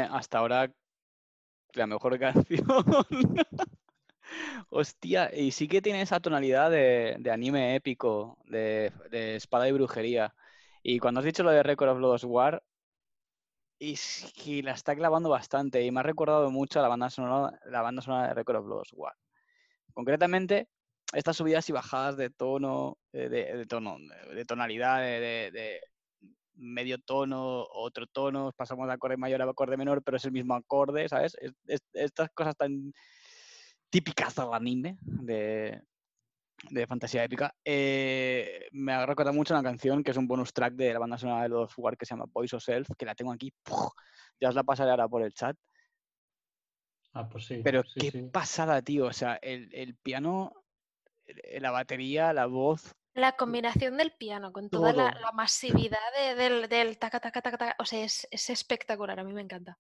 S3: Hasta ahora la mejor canción. Hostia, y sí que tiene esa tonalidad de, anime épico, de, espada y brujería. Y cuando has dicho lo de Record of Lodoss War, es que la está clavando bastante y me ha recordado mucho a la banda sonora, de Record of Lodoss War. Concretamente, estas subidas y bajadas de tono, eh, de, de tono, de, tonalidad, de medio tono, otro tono, pasamos de acorde mayor a acorde menor, pero es el mismo acorde, ¿sabes? Es- es- estas cosas tan típicas del anime, de, de fantasía épica, eh, me ha recordado mucho una canción que es un bonus track de la banda sonora de of War que se llama Voice of Self, que la tengo aquí, ¡puf! ya os la pasaré ahora por el chat.
S1: Ah, pues sí.
S3: Pero
S1: sí,
S3: qué
S1: sí.
S3: pasada, tío. O sea, el, el piano, la batería, la voz.
S4: La combinación del piano con toda la, la masividad de- del, del taca, taca, taca, taca. O sea, es, es espectacular. A mí me encanta.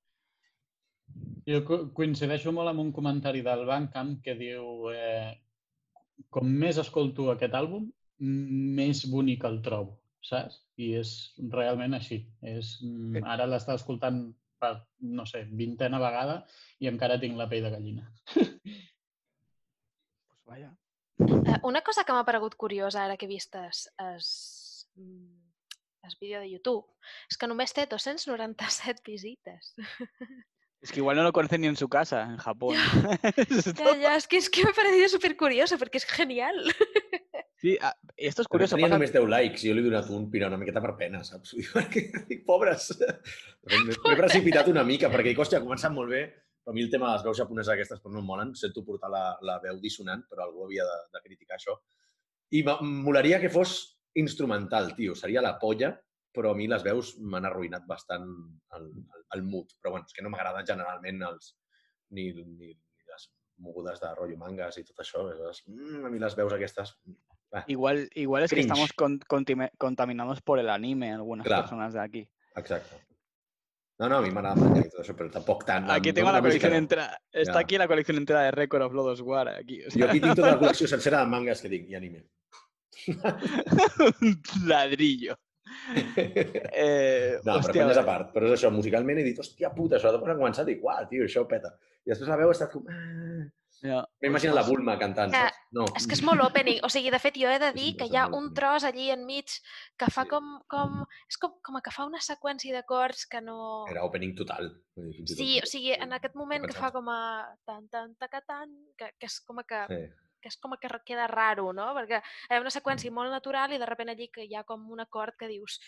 S1: Jo co- coincideixo molt amb un comentari del Bandcamp que diu eh, com més escolto aquest àlbum, més bonic el trobo, saps? I és realment així. És, mm, ara l'estava escoltant per, no sé, vintena vegada i encara tinc la pell de gallina.
S3: Pues vaya.
S4: Eh, una cosa que m'ha paregut curiosa ara que he vist es, es, mm, es vídeo de YouTube és que només té 297 visites.
S3: Es que igual no lo conocen ni en su casa, en Japón.
S4: Ja, ja, és que, és que m'ha parecido súper curioso perquè és genial.
S3: sí, ah, esto es
S2: Però
S3: curioso.
S2: tenia només 10 likes i jo li he donat un, però una miqueta per pena, saps? Perquè, dic, pobres. M'he precipitat una mica, perquè dic, hòstia, ha començat molt bé, a mi el tema de les veus japoneses aquestes pues, no em molen. Sento portar la, la veu dissonant, però algú havia de, de criticar això. I molaria que fos instrumental, tio. Seria la polla, però a mi les veus m'han arruïnat bastant el, el, el mood. Però bueno, és que no m'agraden generalment els, ni, ni, ni les mogudes de rotllo mangas i tot això. És, mm, a mi les veus aquestes... Ah,
S3: Igual, igual es que
S2: Cringe.
S3: estamos con- contime- contaminados por el anime, algunas
S2: Claro.
S3: personas de aquí.
S2: Exacte. No, no, a mi m'agrada manga i tot això, però tampoc tant.
S3: Aquí tengo la colección entera. Está aquí la colección entera de Record of Lodoss War. Aquí, o
S2: Jo
S3: sea,
S2: aquí tinc tota la col·lecció sencera de mangas que i anime.
S3: un ladrillo. Eh,
S2: No, però
S3: hòstia,
S2: penyes a part. Però és això, musicalment he dit, hòstia puta, això de ha començat, dic, uah, tio, això peta. I després la veu ha estat com... "Ah".
S3: Ja,
S2: M'he imaginat la Bulma cantant, saps? No.
S4: És que és molt opening. O sigui, de fet, jo he de dir que hi ha un tros allí enmig que fa com... com és com, com a que fa una seqüència d'acords que no...
S2: Era opening total.
S4: Sí, o sigui, en aquest moment que fa com a tan, tan, taca, tan, que, que és com a que,
S2: Sí.
S4: que és com a que queda raro, no? Perquè hi ha una seqüència molt natural i de sobte allí que hi ha com un acord que dius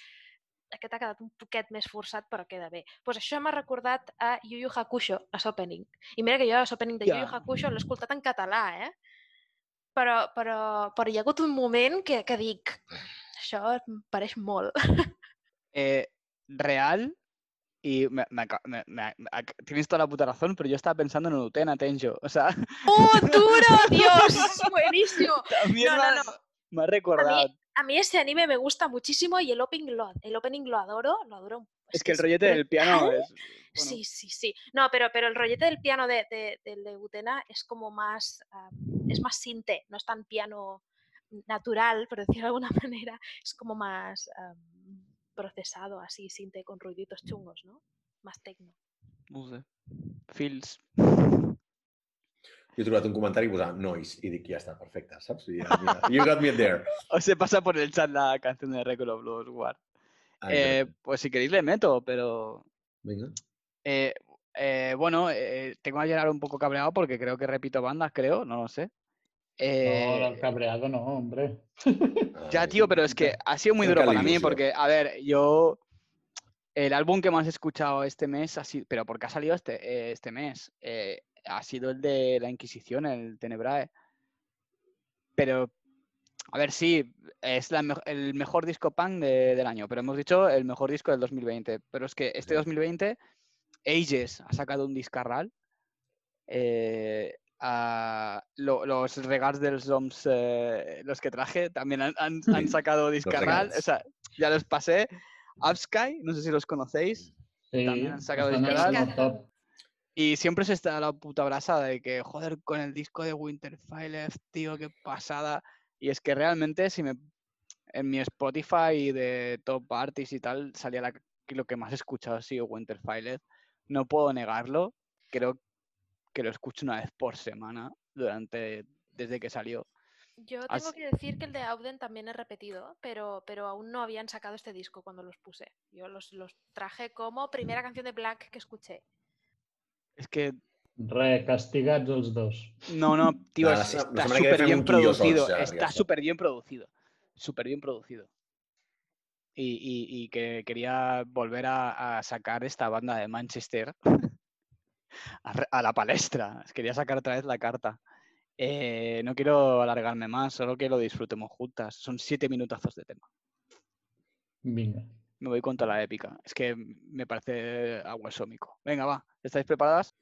S4: aquest ha quedat un poquet més forçat però queda bé. Doncs pues això m'ha recordat a Yu Yu Hakusho, a l'opening. I mira que jo l'opening de Yu Yu
S3: Ja.
S4: Hakusho l'he escoltat en català, eh? Però, però, però hi ha hagut un moment que, que dic això em pareix molt.
S3: eh, real y me, me me- me- tienes toda la puta razón, pero yo estaba pensando en Utena Tenjo. O sea,
S4: ¡Oh, duro! ¡Dios! ¡Buenísimo!
S3: también
S4: No, no, no.
S3: me ha recordado.
S4: A mí ese anime me gusta muchísimo y el opening lo, el opening lo adoro, lo adoro.
S3: Es que el rollete del piano es. bueno,
S4: Sí, sí, sí. No, pero, pero el rollete del piano de, de, de Utena es como más, ah, es más sinte, no es tan piano natural, por decirlo de alguna manera, es como más ah, procesado, así, sinte, con ruiditos chungos, ¿no? Más tecno.
S3: no sé. Feels.
S2: Yo he trobat un comentari i posar ah, nois i dic, ja està, perfecte, saps? I, you got me there.
S3: o se pasa por el chat la canción de Record of Blues,
S2: ah, guard.
S3: Eh, pues si queréis le meto, pero...
S2: Venga.
S3: Eh, eh, bueno, tengo a llenar un poco cabreado porque creo que repito bandas, creo, no lo sé.
S1: No, cabreado no, hombre.
S3: Ah,
S2: ya,
S3: tío, pero es que ha sido muy duro para mí porque, a ver, yo... El álbum que más he escuchado este mes ha sido... Pero porque ha salido este, este mes ha sido el de la Inquisición, el Tenebrae. Pero, a ver, sí, es el mejor disco punk del año, pero hemos dicho el mejor disco del 2020. Pero es que este 2020, Ages ha sacado un discarral. Eh, los regals de los eh, los que traje, también han, han, han sacado discarral. o sea, ya los pasé. Upsky, no sé si los conocéis.
S1: Sí,
S3: también han sacado
S1: discarral.
S3: Y siempre se está la puta brasa de que, joder, con el disco de Winterfell, tío, qué pasada. Y es que realmente, si me. En mi Spotify de top artists y tal, salía la, lo que más he escuchado ha sido No puedo negarlo. Creo que lo escucho una vez por semana durante desde que salió.
S4: Yo tengo que decir que el de Auden también he repetido, pero, pero aún no habían sacado este disco cuando los puse. Yo los, los traje como primera canción de Black que escuché.
S3: És que
S1: Re, castigats dos.
S3: No, no, tío, está súper bien producido. Está súper bien producido. Súper bien producido. Y, y, y, que quería volver a, sacar esta banda de Manchester a, la palestra. Quería sacar otra vez la carta. Eh, no quiero alargarme más, solo que lo disfrutemos juntas. Son siete minutazos de tema.
S1: Venga
S3: me voy contra la épica. Es que me parece aguasómico. Venga, va. ¿Estáis preparadas?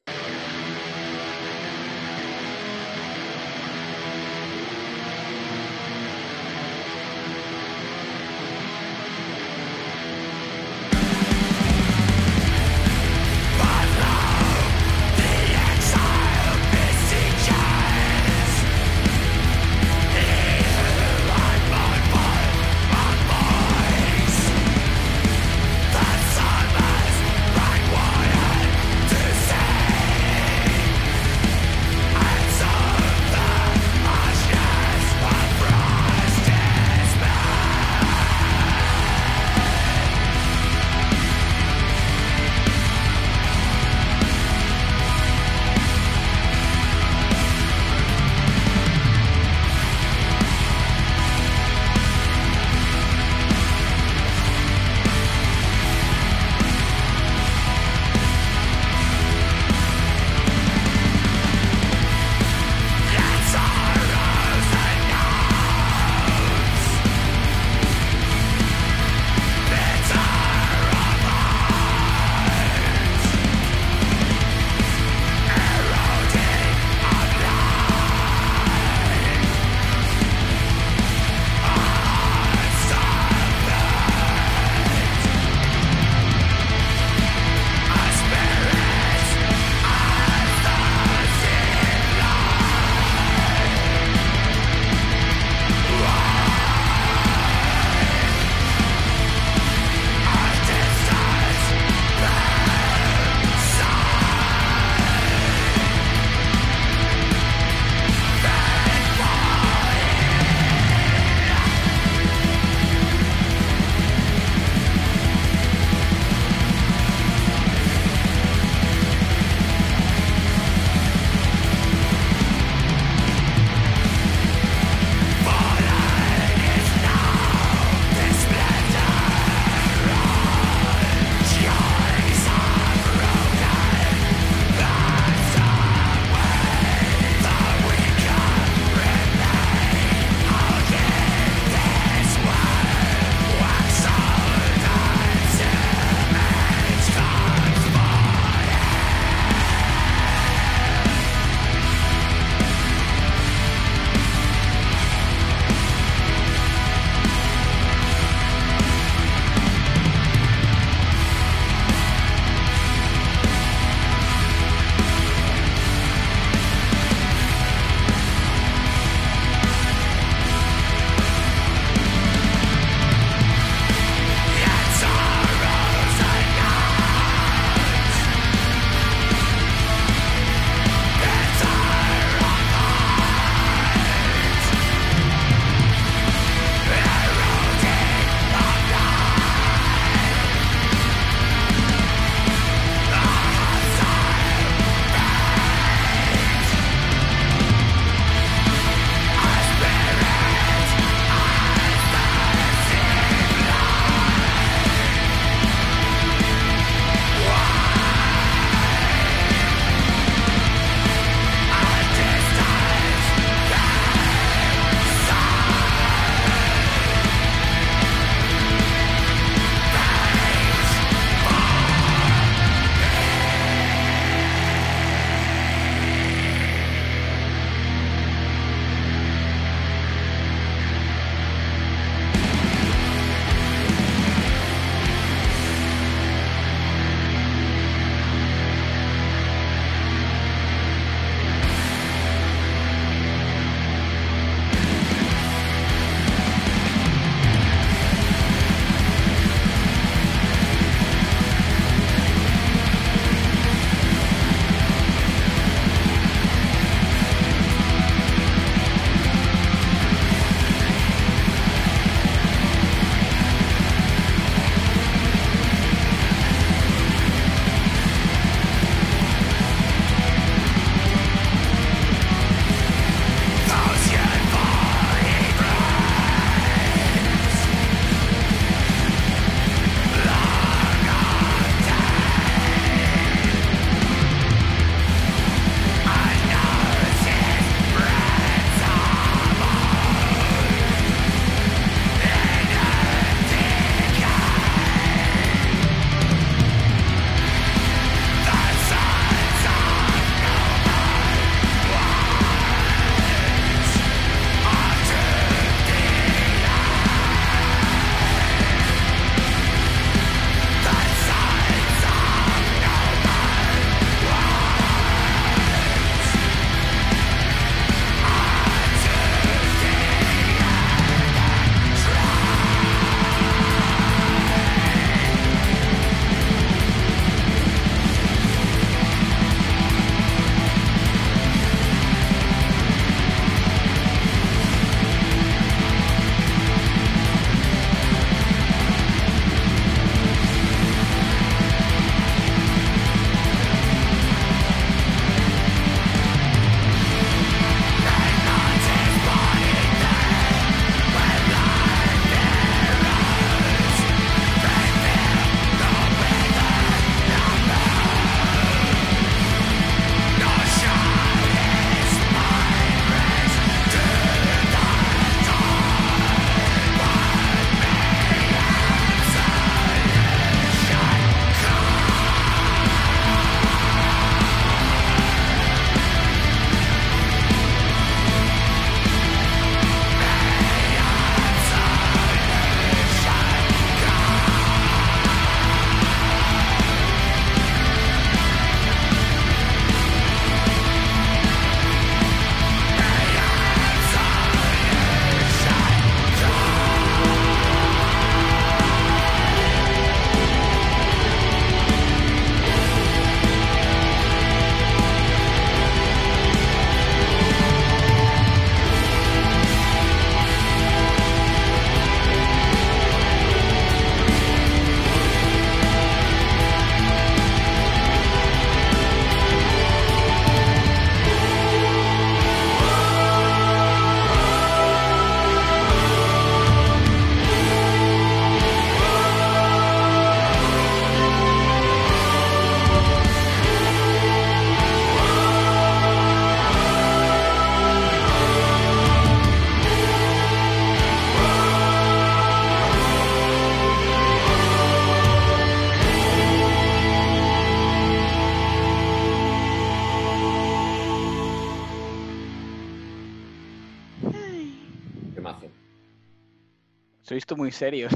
S3: Visto muy serios.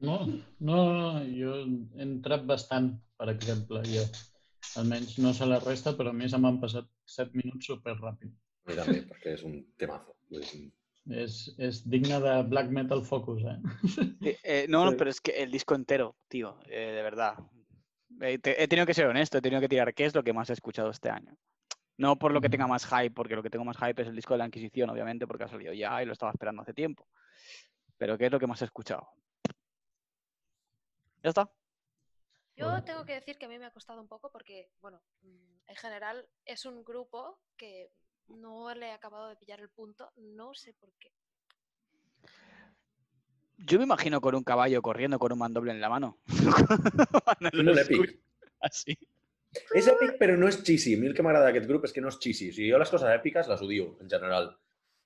S1: No, no, no, jo he entrat bastant, per exemple, jo. Almenys no sé la resta, però a mi se m'han passat 7 minuts super ràpid.
S2: A mi també, perquè és un temazo.
S1: És, és digne de Black Metal Focus, eh?
S3: Eh, eh, no, no, pero es que el disco entero, tío, eh, de verdad. Eh, te- he tenido que ser honesto, he tenido que tirar qué es lo que más he escuchado este año. No por lo que tenga más hype, porque lo que tengo más hype es el disco de la Inquisición, obviamente, porque ha salido ya y lo estaba esperando hace tiempo. Pero ¿qué es lo que más he escuchado? Ya está.
S4: Yo tengo que decir que a mí me ha costado un poco porque, bueno, mm, en general es un grupo que no le he acabado de pillar el punto, no sé por qué.
S3: Yo me imagino con un caballo corriendo con un mandoble en la mano.
S2: Molt èpic.
S3: escucho Así.
S2: És èpic, però no és cheesy. A mi el que m'agrada d'aquest grup és que no és cheesy. O sigui, jo les coses èpiques les odio, en general.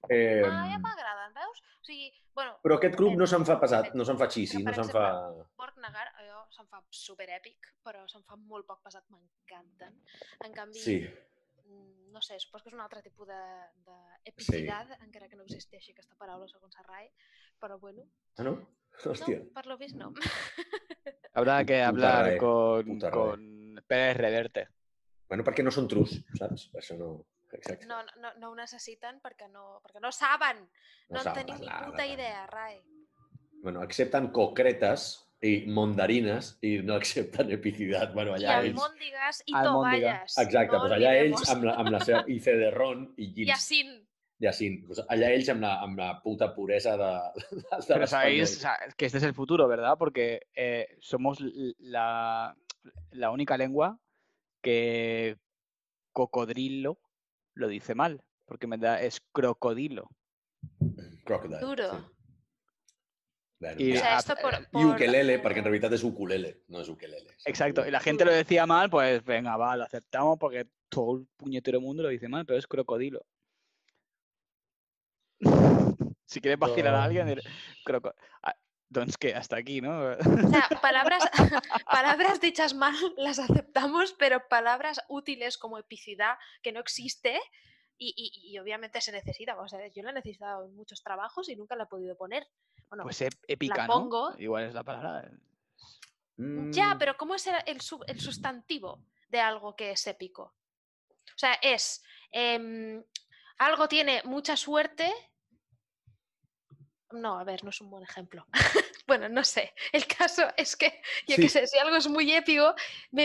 S2: Eh,
S4: Ah, ja m'agraden, veus? O sigui, bueno,
S2: però aquest grup no se'n fa pesat, no se'n fa
S4: Per
S2: no se'n fa...
S4: Borg Nagar, a jo se'm fa super èpic, però se'm fa molt poc pesat, m'encanten. En canvi,
S2: Sí,
S4: mm, no sé, suposo que és un altre tipus d'epicidad, sí. encara que no existeixi aquesta paraula segons Arrai, però bueno,
S2: ah, no? Hòstia.
S4: no, per lo vist no.
S3: Habrá que
S2: Puta
S3: hablar con, con Pérez Reverte.
S2: Bueno, perquè no són trus, saps? Això no... Exacte.
S4: No, no, no ho necessiten perquè no, perquè no saben, no, en
S2: saben
S4: tenim ni puta
S2: no.
S4: idea, Rai.
S2: Bueno, accepten concretes i mondarines i no accepten epicidad. Bueno,
S4: I
S2: allà ells...
S4: almòndigues i
S3: Almòndiga.
S4: tovalles.
S2: Exacte,
S4: no
S2: doncs allà ells amb la, amb la seva ice de ron i
S4: I
S2: gins.
S4: Yacine.
S2: Yacine. Pues allà ells amb la, amb la puta puresa de, de, de
S3: Pero sabéis que este es el futuro, ¿verdad? Porque eh, somos la, la única lengua que cocodrilo lo dice mal, porque me da es crocodilo.
S2: Crocodile.
S4: Duro.
S2: Sí.
S3: Y
S4: O sea, esto por,
S2: ukelele, perquè en realitat és ukulele, no és ukelele.
S3: Exacto, y la gente lo decía mal, pues venga, va, lo aceptamos porque todo el puñetero mundo lo dice mal, pero es crocodilo. si quieres vacilar a alguien, dile, croco... Doncs que hasta aquí, ¿no?
S4: O sea, palabras, palabras dichas mal las aceptamos, pero palabras útiles como epicidad, que no existe y, y- y obviamente se necesita. Vamos a ver, yo la he necesitado en muchos trabajos y nunca la he podido poner. Bueno,
S3: Pues épica. Igual es la palabra.
S4: ya,
S2: Mm,
S4: pero ¿cómo es el, el sub- el sustantivo de algo que es épico? O sea, es em, algo tiene mucha suerte. No, a ver, no es un buen ejemplo. bueno, no sé. El caso es que, yo
S2: Sí.
S4: qué sé, si algo es muy épico,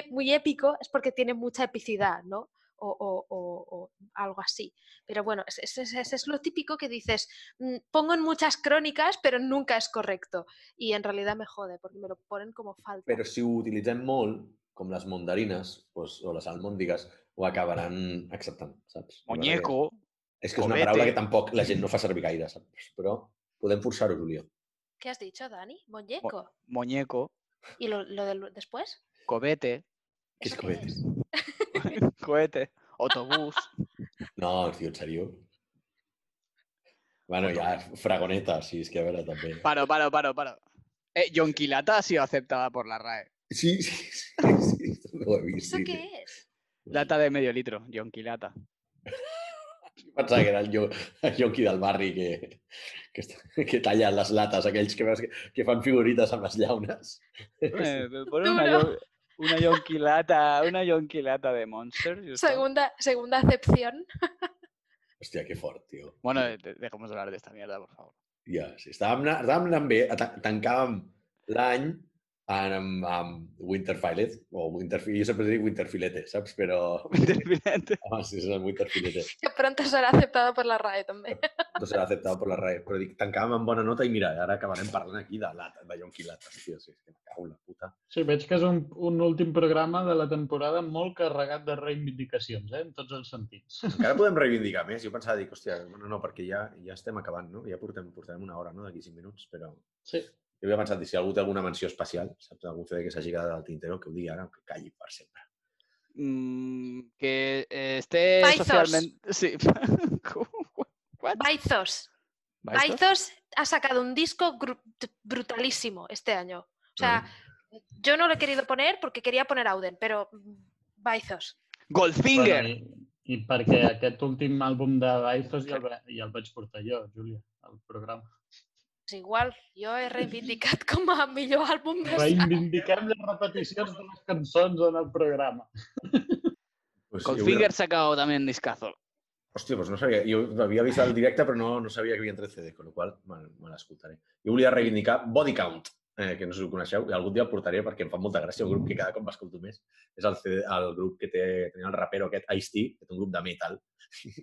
S4: muy épico es porque tiene mucha epicidad, ¿no? O, o- o- o algo así. Pero bueno, es, es- es- es- es lo típico que dices, mm, pongo en muchas crónicas, pero nunca es correcto. Y en realidad me jode, porque me lo ponen como falta.
S2: Però si ho utilitzem molt, com les mandarines doncs, o les almòndigues, ho acabaran acceptant, saps?
S3: Muñeco.
S2: És que és una paraula que tampoc la gent no fa servir gaire, saps? Però podem forçar-ho, Julià.
S4: ¿Qué has dicho, Dani? Muñeco.
S3: Muñeco.
S4: ¿Y lo, lo del después?
S3: Cobete.
S2: Què és
S4: ¿Eso qué
S2: cobete?
S4: es?
S3: Cohete. Autobús.
S2: No, tio, en? Bueno, ja, fragoneta, sí, és que a veure, també.
S3: Paro, paro, paro, paro. Eh, Yonquilata ha sido aceptada por la RAE.
S2: Sí, sí, sí, sí, lo he vist.
S4: ¿Eso
S2: sí,
S4: qué
S2: sí.
S4: es?
S3: Lata de medio litro, Yonquilata.
S2: Pensava que era el, jonqui del barri que, que, que talla les lates, aquells que, que, que fan figurites amb les llaunes.
S3: Eh, me pone una, yon- una yonquilata, una yonquilata de Monster. está.
S4: Segunda, segunda acepción.
S2: Hòstia, que fort, tio.
S3: Bueno, de- dejemos de hablar de esta mierda, por favor.
S2: Ja, sí, estàvem, anant, estàvem anant bé, ta- tancàvem l'any amb, amb Winterfilet, o Winterfilet, jo sempre dic Winterfilete, saps? Però...
S3: Interfinante.
S2: Ah, sí, és el Winterfilete.
S4: Que pronto será aceptado por la RAE también.
S2: No serà acceptat per la RAE, però dic, tancàvem amb bona nota i mira, ara acabarem parlant aquí de lata, de jonquilates, tio, sí, és que me cago en la puta.
S1: Sí, veig que és un, un últim programa de la temporada molt carregat de reivindicacions, eh? en tots els sentits.
S2: Encara podem reivindicar més. Jo pensava, dic, hòstia, bueno, no, perquè ja, ja estem acabant, no? Ja portem, portarem una hora, no?, d'aquí cinc minuts, però...
S1: Sí.
S2: Jo havia pensat, si algú té alguna menció especial, saps, algún CD que s'hagi quedat al tintero, que ho digui ara, que calli per sempre.
S3: Mm, que eh, esté
S4: Baizos.
S3: socialmente. Sí. What?
S4: Baizos.
S3: ¿Baizos?
S4: Baizos ha sacado un disco brutalísimo este año. O sea, yo no lo he querido poner porque quería poner Auden, pero mm, Baizos.
S3: Goldfinger.
S1: Bueno, i, I perquè aquest últim àlbum de Baizos ja el, ja el vaig portar jo, Júlia, al programa.
S4: És igual, jo he reivindicat com a millor àlbum de
S1: Reivindiquem les repeticions de les cançons en el programa.
S2: Pues
S3: Con
S2: jo vull-
S3: Finger sacado también discazo.
S2: Hòstia, doncs no sabia. Jo havia vist el directe, però no, no sabia que havia entrat CD, con lo qual me, me l'escoltaré. Jo volia reivindicar Body Count, eh, que no sé si ho coneixeu, i algun dia el portaré perquè em fa molta gràcia, un grup que cada cop m'escolto més. És el, CD, el grup que té, tenia el rapero aquest, Ice-T, que té un grup de metal. I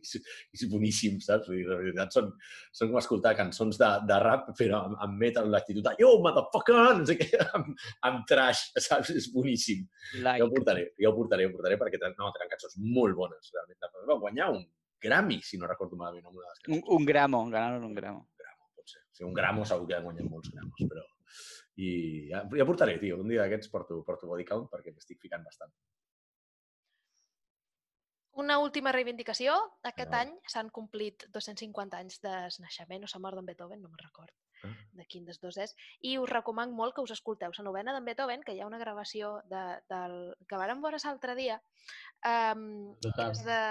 S2: és, boníssim, saps? Vull dir, la veritat, són, són com escoltar cançons de, de rap, però amb, amb metal, amb l'actitud de yo, motherfucker, no sé què, amb, amb trash, saps? És boníssim.
S3: Like.
S2: Jo ho portaré, jo ho portaré, ho portaré perquè no, tenen cançons molt bones, realment. Va guanyar un Grammy, si no recordo malament, una de les
S3: Un,
S2: cançons.
S3: un gramo, ganaron un gramo.
S2: Pot ser. O sigui, un gramo segur que ha guanyat molts gramos, però... I ja, ja portaré, tio. Un dia d'aquests porto, porto body count perquè m'estic ficant bastant.
S4: Una última reivindicació. Aquest
S2: va.
S4: any s'han complit 250 anys de naixement, o s'ha mort d'en Beethoven, no me'n record
S2: Ah.
S4: de quin dels dos és. I us recomano molt que us escolteu la novena d'en Beethoven, que hi ha una gravació de, del, que vàrem veure l'altre dia, um,
S1: Brutal.
S4: és de,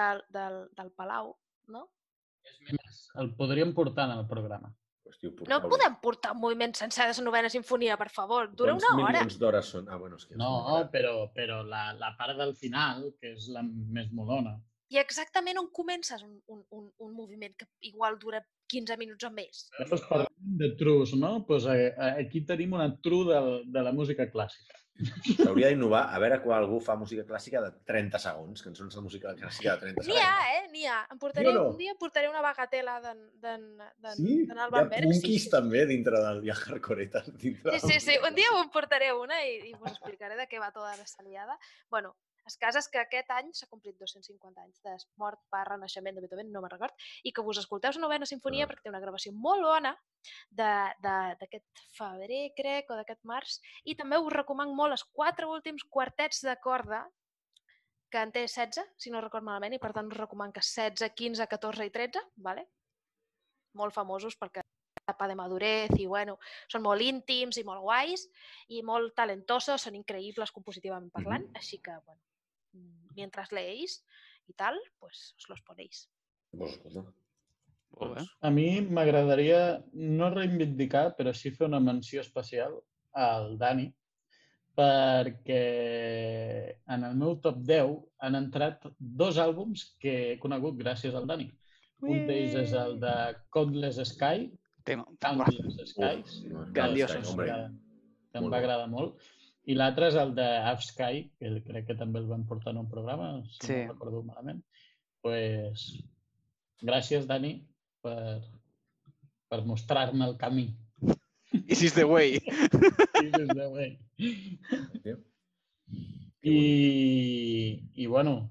S4: del, del, del Palau, no?
S1: És més, el podríem portar en el programa.
S2: Pues, tio,
S4: No podem portar un moviment sencer de la novena sinfonia, per favor. Dura
S2: Quants
S4: una hora.
S2: milions d'hores són? Ah, bueno, és que...
S1: No, però, però la, la part del final, que és la més molona,
S4: I exactament on comences un, un, un, un moviment que igual dura 15 minuts o més.
S1: Llavors parlem de trus, no? Pues, eh, eh, aquí tenim una tru del, de la música clàssica.
S2: S'hauria d'innovar a veure quan algú fa música clàssica de 30 segons, cançons de música clàssica de 30
S4: N'hi ha,
S2: segons.
S4: eh? N'hi ha. Em portaré,
S2: no?
S4: Un dia portaré una bagatela d'en
S2: Sí?
S4: d'en
S2: Hi ha
S4: Berg. Sí, sí,
S2: també dintre del... Hi ha hardcoretes dintre
S4: sí, sí, sí. Un dia em portaré una i, i us explicaré de què va tota aquesta liada. Bueno, el cas és que aquest any s'ha complit 250 anys de mort barra naixement de Beethoven, no me'n record, i que us escolteu la novena sinfonia
S2: Ah.
S4: perquè té una gravació molt bona de- de- d'aquest febrer, crec, o d'aquest març, i també us recomano molt els quatre últims quartets de corda que en té 16, si no record malament, i per tant us recomano que 16, 15, 14 i 13, vale? molt famosos perquè etapa de madurez i bueno, són molt íntims i molt guais i molt talentosos, són increïbles compositivament parlant,
S2: Mhm.
S4: així que bueno, mm, mientras leéis y tal, pues os los ponéis.
S1: A mi m'agradaria no reivindicar, però sí fer una menció especial al Dani, perquè en el meu top 10 han entrat dos àlbums que he conegut gràcies al Dani. Un d'ells és el de Countless Sky,
S3: Tema.
S1: Countless Skies, que em va agradar molt. I l'altre és el de Half Sky, que crec que també el van portar en un programa, si
S3: Sí.
S1: no recordo malament. pues, gràcies, Dani, per, per mostrar-me el camí.
S3: This is the way.
S1: This is the way. I, i bueno,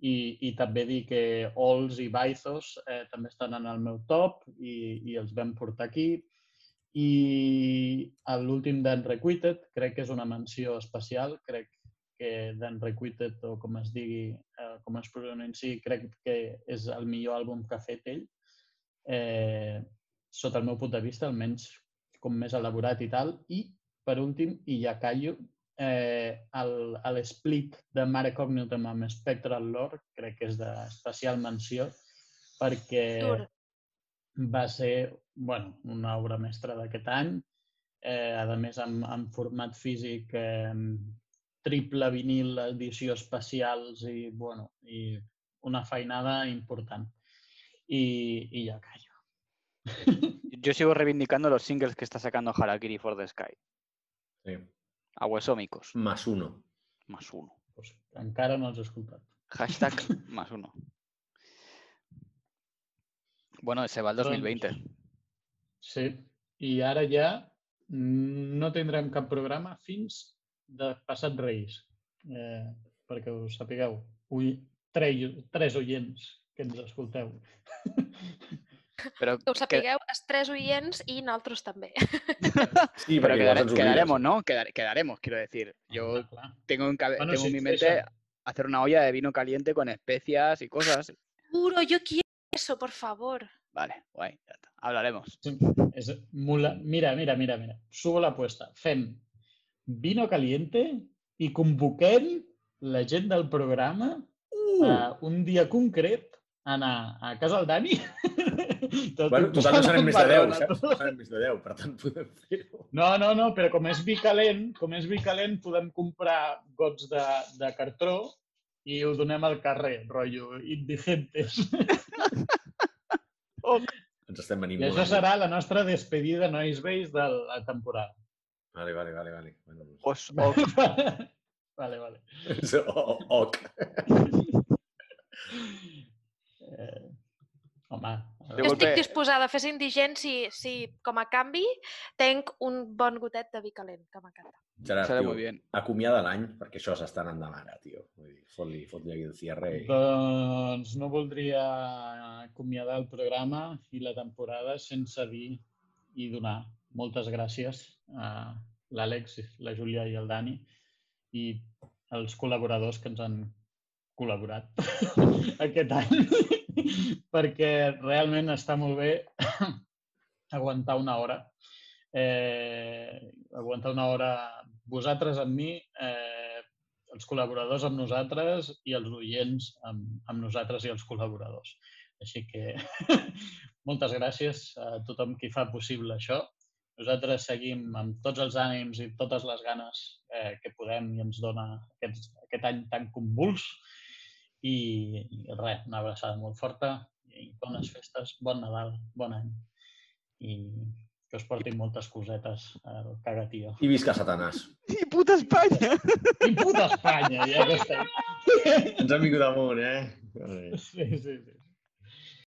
S1: i, i també dir que Ols i Baizos eh, també estan en el meu top i, i els vam portar aquí. I l'últim d'Unrequited crec que és una menció especial. Crec que d'Unrequited, o com es digui, eh, com es pronunciï, crec que és el millor àlbum que ha fet ell. Eh, sota el meu punt de vista, almenys com més elaborat i tal. I, per últim, i ja callo, eh, l'split de Mare Cognitum amb Spectral Lore crec que és d'especial menció perquè
S4: Dur.
S1: Va ser bueno, una obra mestra d'aquest any, eh, a més amb, amb format físic, eh, triple vinil, edició especials i, bueno, i una feinada important. I, i ja callo.
S3: Yo sigo reivindicando los singles que está sacando Harakiri for the Sky.
S2: Sí.
S3: Aguesómicos,
S2: Más uno.
S3: más uno.
S1: Pues, encara no els he escoltat.
S3: Hashtag más uno. Bueno, se va el 2020.
S1: Sí, i ara ja no tindrem cap programa fins de passat Reis. Eh, perquè us sapigueu, ull, tres, tres oients que ens escolteu.
S3: Pero,
S4: Que
S3: que-
S4: sapigueu, els tres oients i nosaltres també.
S2: Sí,
S3: quedare-
S2: oblida.
S3: quedaremos, ¿no? Quedar- quedaremos, quiero decir. Yo
S1: Ah, clar.
S3: tengo en,
S1: Bueno,
S3: tengo en
S1: sí,
S3: mi
S1: sí,
S3: mente
S1: eso.
S3: hacer una olla de vino caliente con especias y cosas.
S4: Puro, yo quiero eso, por favor.
S3: Vale, guay, ya está. Hablaremos.
S1: És mula... Mira, mira, mira, mira. Subo l'aposta. Fem vino caliente i convoquem la gent del programa
S2: Uh!
S1: a un dia concret a anar a casa del Dani Tot
S2: Bueno,
S1: i
S2: total no serem més de 10,
S1: parlant a
S2: saps?
S1: tot.
S2: No serem més de 10, per tant podem fer-ho.
S1: No, no, no, però com és vi calent, com és vi calent, podem comprar gots de, de cartró i ho donem al carrer, rotllo, indigentes.
S2: Ens estem venint
S1: I
S2: molt.
S1: això serà la nostra despedida nois vells de la temporada.
S2: Vale, vale, vale. vale. Bueno, doncs...
S3: Os, o,
S1: vale, vale.
S2: O, oc.
S1: Eh, home,
S3: Jo
S4: estic
S3: Golpe-
S4: disposada a fer indigent si, si, com a canvi, tenc un bon gotet de vi calent, que m'encanta.
S2: Gerard,
S3: serà
S2: tio,
S3: molt bé.
S2: acomiada l'any, perquè això s'està anant de mare, tio. Vull dir, fot-li fot aquí el cierre. I...
S1: Doncs no voldria acomiadar el programa i la temporada sense dir i donar moltes gràcies a l'Àlex, la Júlia i el Dani i els col·laboradors que ens han col·laborat aquest any perquè realment està molt bé aguantar una hora. Eh, aguantar una hora vosaltres amb mi, eh, els col·laboradors amb nosaltres i els oients amb, amb nosaltres i els col·laboradors. Així que moltes gràcies a tothom qui fa possible això. Nosaltres seguim amb tots els ànims i totes les ganes eh, que podem i ens dona aquest, aquest any tan convuls. I, i res, una abraçada molt forta i bones festes, bon Nadal, bon any. I que us portin moltes cosetes al cagatío.
S2: I visca Satanàs.
S3: I puta Espanya!
S1: I puta Espanya, ja que estem.
S2: Ens hem vingut amunt, eh?
S1: Sí, sí, sí.